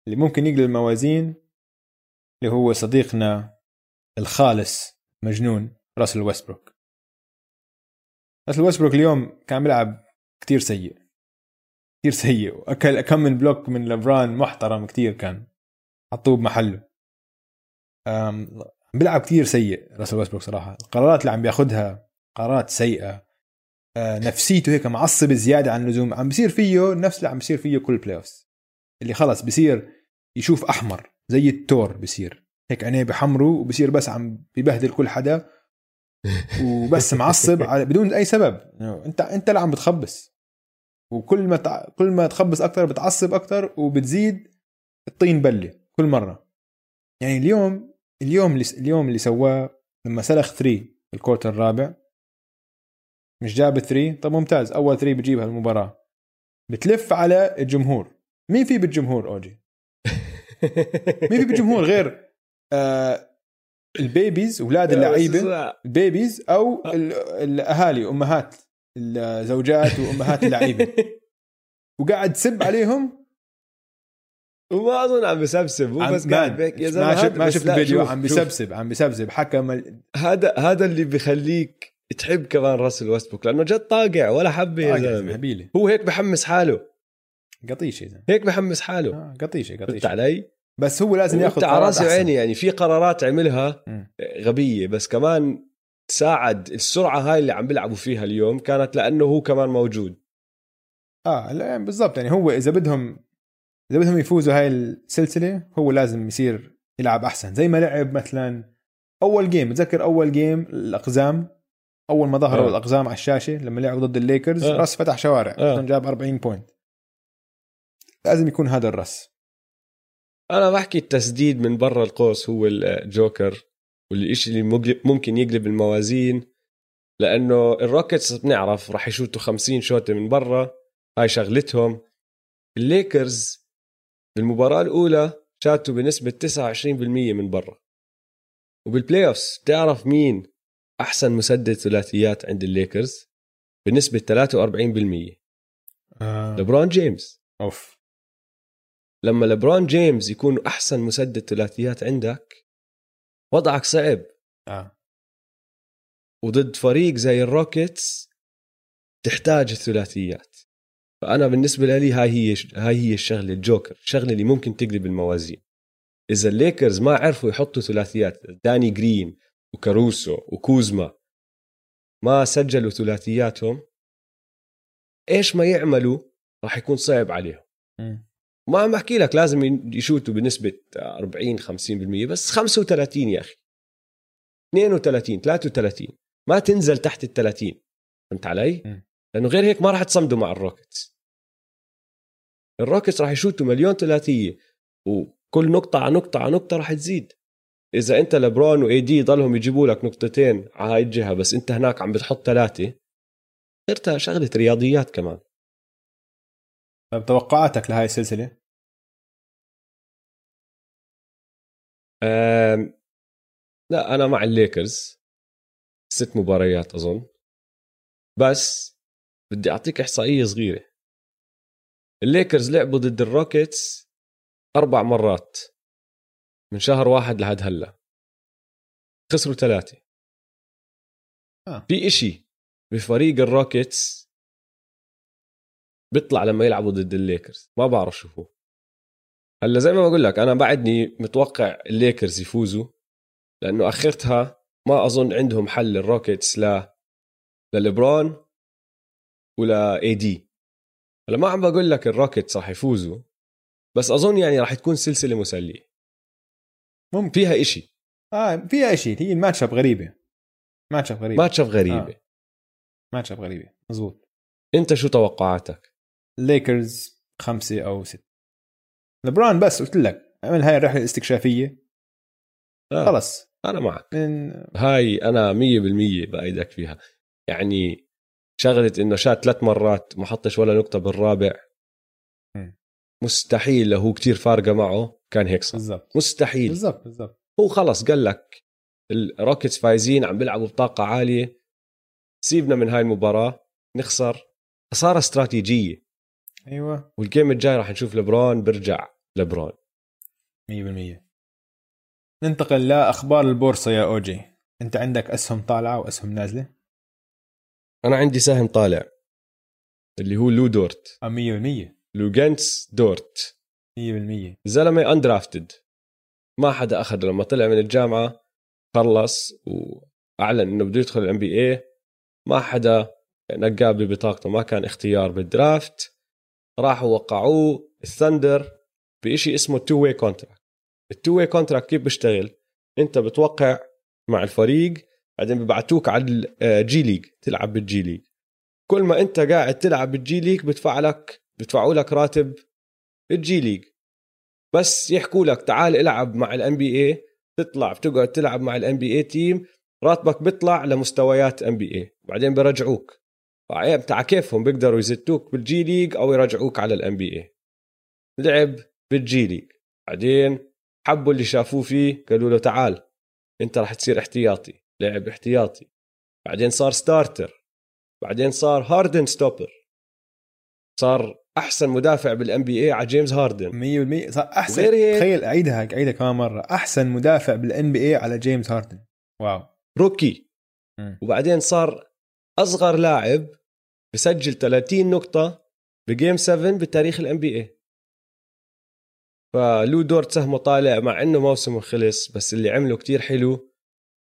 اللي ممكن يقلب الموازين اللي هو صديقنا الخالص مجنون راسل ويستبروك. راسل ويستبروك اليوم كان بيلعب كتير سيء. كتير سيء. واكل كم من block من لبران محترم كتير كان. حطوه بمحله. بيلعب كتير سيء راسل ويستبروك صراحة. القرارات اللي عم بياخذها قرارات سيئة. آه، نفسيته هيك معصب زيادة عن اللزوم. عم بيصير فيه نفس اللي عم بيصير فيه كل play اللي خلص بصير يشوف أحمر زي التور بصير هيك عينيه بحمروا وبصير بس عم ببهدل كل حدا. وبس معصب بدون أي سبب. انت أنت اللي عم بتخبص. وكل ما تع... كل ما تخبص أكثر بتعصب أكثر وبتزيد الطين بله كل مرة. يعني اليوم اليوم اللي اليوم اللي سواه لما سلخ 3 الكورتر الرابع مش جاب 3 طب ممتاز أول 3 بجيبها المباراه بتلف على الجمهور. مين في بالجمهور أوجي؟ مين في بالجمهور غير آه ال babies أولاد اللعيبة؟ ال babies أو الأهالي أمهات. الزوجات وأمهات اللعيبة. وقاعد تسب عليهم؟ وما أظن عم بسبسب هو بس قاعد يا زلمة ما شفت ما شفت الفيديو عم بسبسب عم بسبسب. حكى هذا هذا اللي بخليك تحب كمان راسل ويستبروك لأنه جد طاقع ولا حبة يا زلمة. هو هيك بحمس حاله. قطيشة هيك بحمس حاله. آه قطيشة قطيشة. علي؟ بس هو لازم ياخذ على راسي وعيني يعني في قرارات عملها غبية بس كمان تساعد. السرعة هاي اللي عم بيلعبوا فيها اليوم كانت لأنه هو كمان موجود. آه لا بالضبط. يعني هو إذا بدهم إذا بدهم يفوزوا هاي السلسلة هو لازم يصير يلعب أحسن. زي ما لعب مثلا أول game بتذكر أول game الأقزام؟ أول ما ظهروا آه. الأقزام على الشاشة لما لعبوا ضد الليكرز آه. رأس فتح شوارع. آه. جاب 40 point لازم يكون هذا الرس أنا بحكي التسديد من برا القوس هو الجوكر والشيء اللي ممكن يقلب الموازين لأنه الروكيتس بنعرف راح يشوتوا 50 شوطه من برا هاي شغلتهم. الليكرز بالمباراة الأولى شاتوا بنسبة 29% من برا. وبال playoffs بتعرف مين أحسن مسدد ثلاثيات عند الليكرز؟ بنسبة 43% آه. لبرون جيمس. أوف. لما لبرون جيمس يكون أحسن مسدد ثلاثيات عندك وضعك صعب. آه. وضد فريق زي الروكيتس تحتاج الثلاثيات. فأنا بالنسبة لي هاي هي هاي هي الشغلة الجوكر الشغلة اللي ممكن تقلب الموازين. إذا الليكرز ما عرفوا يحطوا ثلاثيات داني جرين وكاروسو وكوزما ما سجلوا ثلاثياتهم إيش ما يعملوا راح يكون صعب عليهم. ما عم بحكي لك لازم يشوتوا بنسبة 40 50% بس 35 يا أخي. 32 33 ما تنزل تحت ال 30 فهمت علي؟ م. لأنه غير هيك ما راح تصمدوا مع الروكيتس. الروكيتس راح يشوتوا مليون ثلاثية وكل نقطة على نقطة على نقطة راح تزيد. إذا أنت لبرون وإي دي ضلهم يجيبوا لك نقطتين على هاي الجهة بس أنت هناك عم بتحط ثلاثة صرتها شغلة رياضيات كمان. طيب توقعاتك لهاي السلسلة؟ أم... لا أنا مع الليكرز. ست مباريات أظن. بس بدي أعطيك إحصائية صغيرة. الليكرز لعبوا ضد الروكيتس أربع مرات من شهر واحد لهد هلأ. خسروا ثلاثة. آه. في إشي بفريق الروكيتس بيطلع لما يلعبوا ضد الليكرز. ما بعرف شو هو. هلأ زي ما بقول لك أنا بعدني متوقع الليكرز يفوزوا لأنه آخرتها ما أظن عندهم حل الروكيتس لا للبرون ولا AD هلأ ما عم بقول لك الروكيتس راح يفوزوا بس أظن يعني راح تكون سلسلة مسلية. ممكن. فيها إشي. آه فيها شيء هي ال match up غريبة. match up غريبه match up غريبة. آه. match up غريبة. مزبوط. أنت شو توقعاتك؟ ليكرز خمسة أو ست لبران بس قلت لك عمل هاي الرحلة الاستكشافية؟ آه. خلص. أنا معك. من هاي أنا 100% بأيدك فيها. يعني شغلة إنه شات ثلاث مرات ما حطش ولا نقطة بالرابع. م. مستحيل لو هو كتير فارقة معه كان هيك صار بالضبط. مستحيل. بالضبط بالضبط. هو خلص قال لك الروكيتس فايزين عم بيلعبوا بطاقة عالية. سيبنا من هاي المباراة نخسر. خساره استراتيجية. أيوه. وال game الجاي راح نشوف لبرون برجع لبرون 100% ننتقل لأخبار البورصة يا أوجي. أنت عندك أسهم طالعة وأسهم نازلة؟ أنا عندي سهم طالع اللي هو لو دورت. آه 100% لوجنتس دورت. 100% زلمة undrafted ما حدا اخذه لما طلع من الجامعة خلص وأعلن إنه بده يدخل ال NBA ما حدا نقاه ببطاقته ما كان اختيار بال draft راحوا وقعوه الثندر بشيء اسمه two-way contract ال two-way contract كيف بيشتغل؟ انت بتوقع مع الفريق بعدين ببعتوك على ال G League تلعب بال G League كل ما انت قاعد تلعب بالجي ليج بدفع لك بدفعوا لك راتب الجي ليج بس يحكوا لك تعال العب مع ال NBA تطلع بتقعد تلعب مع ال NBA team راتبك بيطلع لمستويات NBA بعدين برجعوك بتاع كيفهم بيقدروا يزتوك بالجي ليج أو يرجعوك على ال NBA لعب بال G League. بعدين حبوا اللي شافوه فيه قالوا له تعال أنت راح تصير احتياطي لعب احتياطي. بعدين صار starter بعدين صار هاردن stopper صار أحسن مدافع بال NBA على جيمس هاردن 100% صار أحسن. غير هيك- تخيل أعيدها أعيدها كمان مرة. أحسن مدافع بال NBA على جيمس هاردن Wow. Rookie مم. وبعدين صار أصغر لاعب بسجل 30 نقطة ب game 7 بتاريخ ال NBA فلو دورت سهمه طالع مع إنه موسمه خلص بس اللي عمله كتير حلو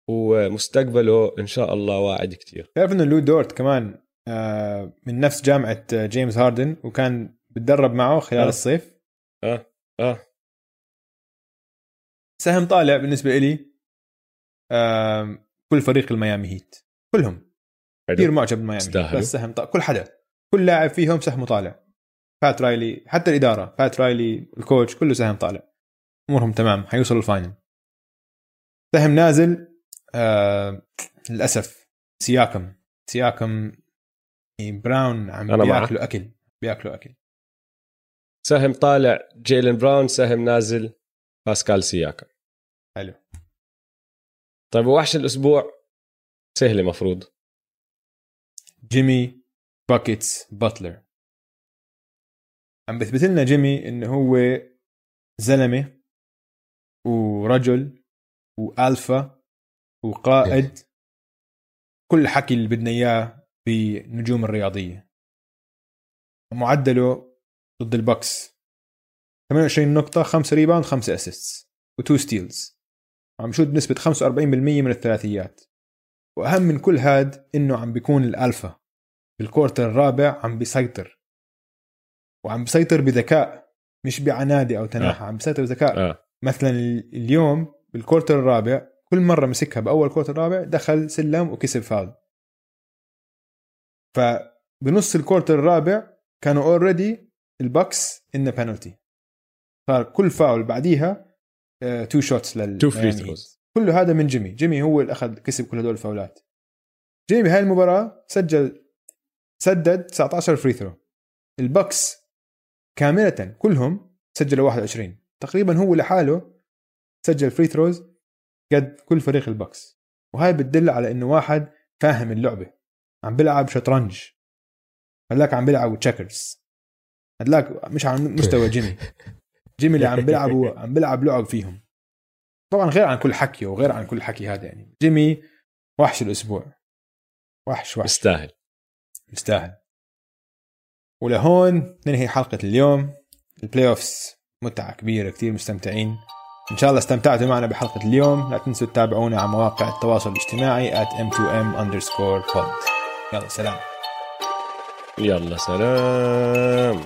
ومستقبله إن شاء الله واعد كتير. تعرف إنه لو دورت كمان آه، من نفس جامعة آه، جيمس هاردن وكان بتدرب معه خلال آه. الصيف. آه آه. سهم طالع بالنسبة لي آم، كل فريق الميامي هيت. كلهم. كثير معجب بميامي. بس سهم طالع كل حدا. كل لاعب فيهم سهمه طالع. بات رايلي حتى الإدارة بات رايلي ال coach كله سهم طالع. أمورهم تمام حيوصل ال final سهم نازل آه للأسف سياكم. سياكم براون عم. بياكلوا أكل. بياكلوا أكل. سهم طالع جيلن براون سهم نازل باسكال سياكا حلو. طيب وحش الأسبوع سهلة مفروض. جيمي باكيتس باتلر عم بثبت لنا جيمي إنه هو زلمة ورجل وألفا وقائد. كل الحكي اللي بدنا إياه بالنجوم الرياضية. معدله ضد البكس 28 نقطة 5 rebound 5 assists و2 steals عم شوت بنسبة 45% من الثلاثيات. وأهم من كل هاد إنه عم بيكون الألفا. بال quarter الرابع عم بيسيطر. وعم بيسيطر بذكاء مش بعنادة أو تناحة عم بيسيطر بذكاء. آه. مثلا اليوم بال quarter الرابع كل مرة مسكها بأول quarter الرابع دخل سلم وكسب فاول. فبنص ال quarter الرابع كانوا already البكس in penalty صار كل فاول بعديها two shots لل two free throws كله هذا من جيمي. جيمي هو اللي أخذ كسب كل هدول الفاولات. جيمي هاي المباراة سجل سدد 19 free throw البكس كاملة كلهم سجلوا 21 تقريبا هو لحاله سجل free throws قد كل فريق البكس وهاي بتدل على إنه واحد فاهم اللعبة. عم بيلعب شطرنج هذاك عم بيلعب checkers هذاك مش على مستوى جيمي. جيمي اللي عم بيلعبوا عم بيلعب لعب فيهم. طبعا غير عن كل حكي وغير عن كل حكي هذا يعني. جيمي وحش الأسبوع. وحش وحش. يستاهل. يستاهل. ولهون ننهي حلقة اليوم. ال playoffs متعة كبيرة كتير مستمتعين. إن شاء الله استمتعتوا معنا بحلقة اليوم. لا تنسوا تتابعونا على مواقع التواصل الاجتماعي at m2m underscore pod. يلا سلام. يلا سلام.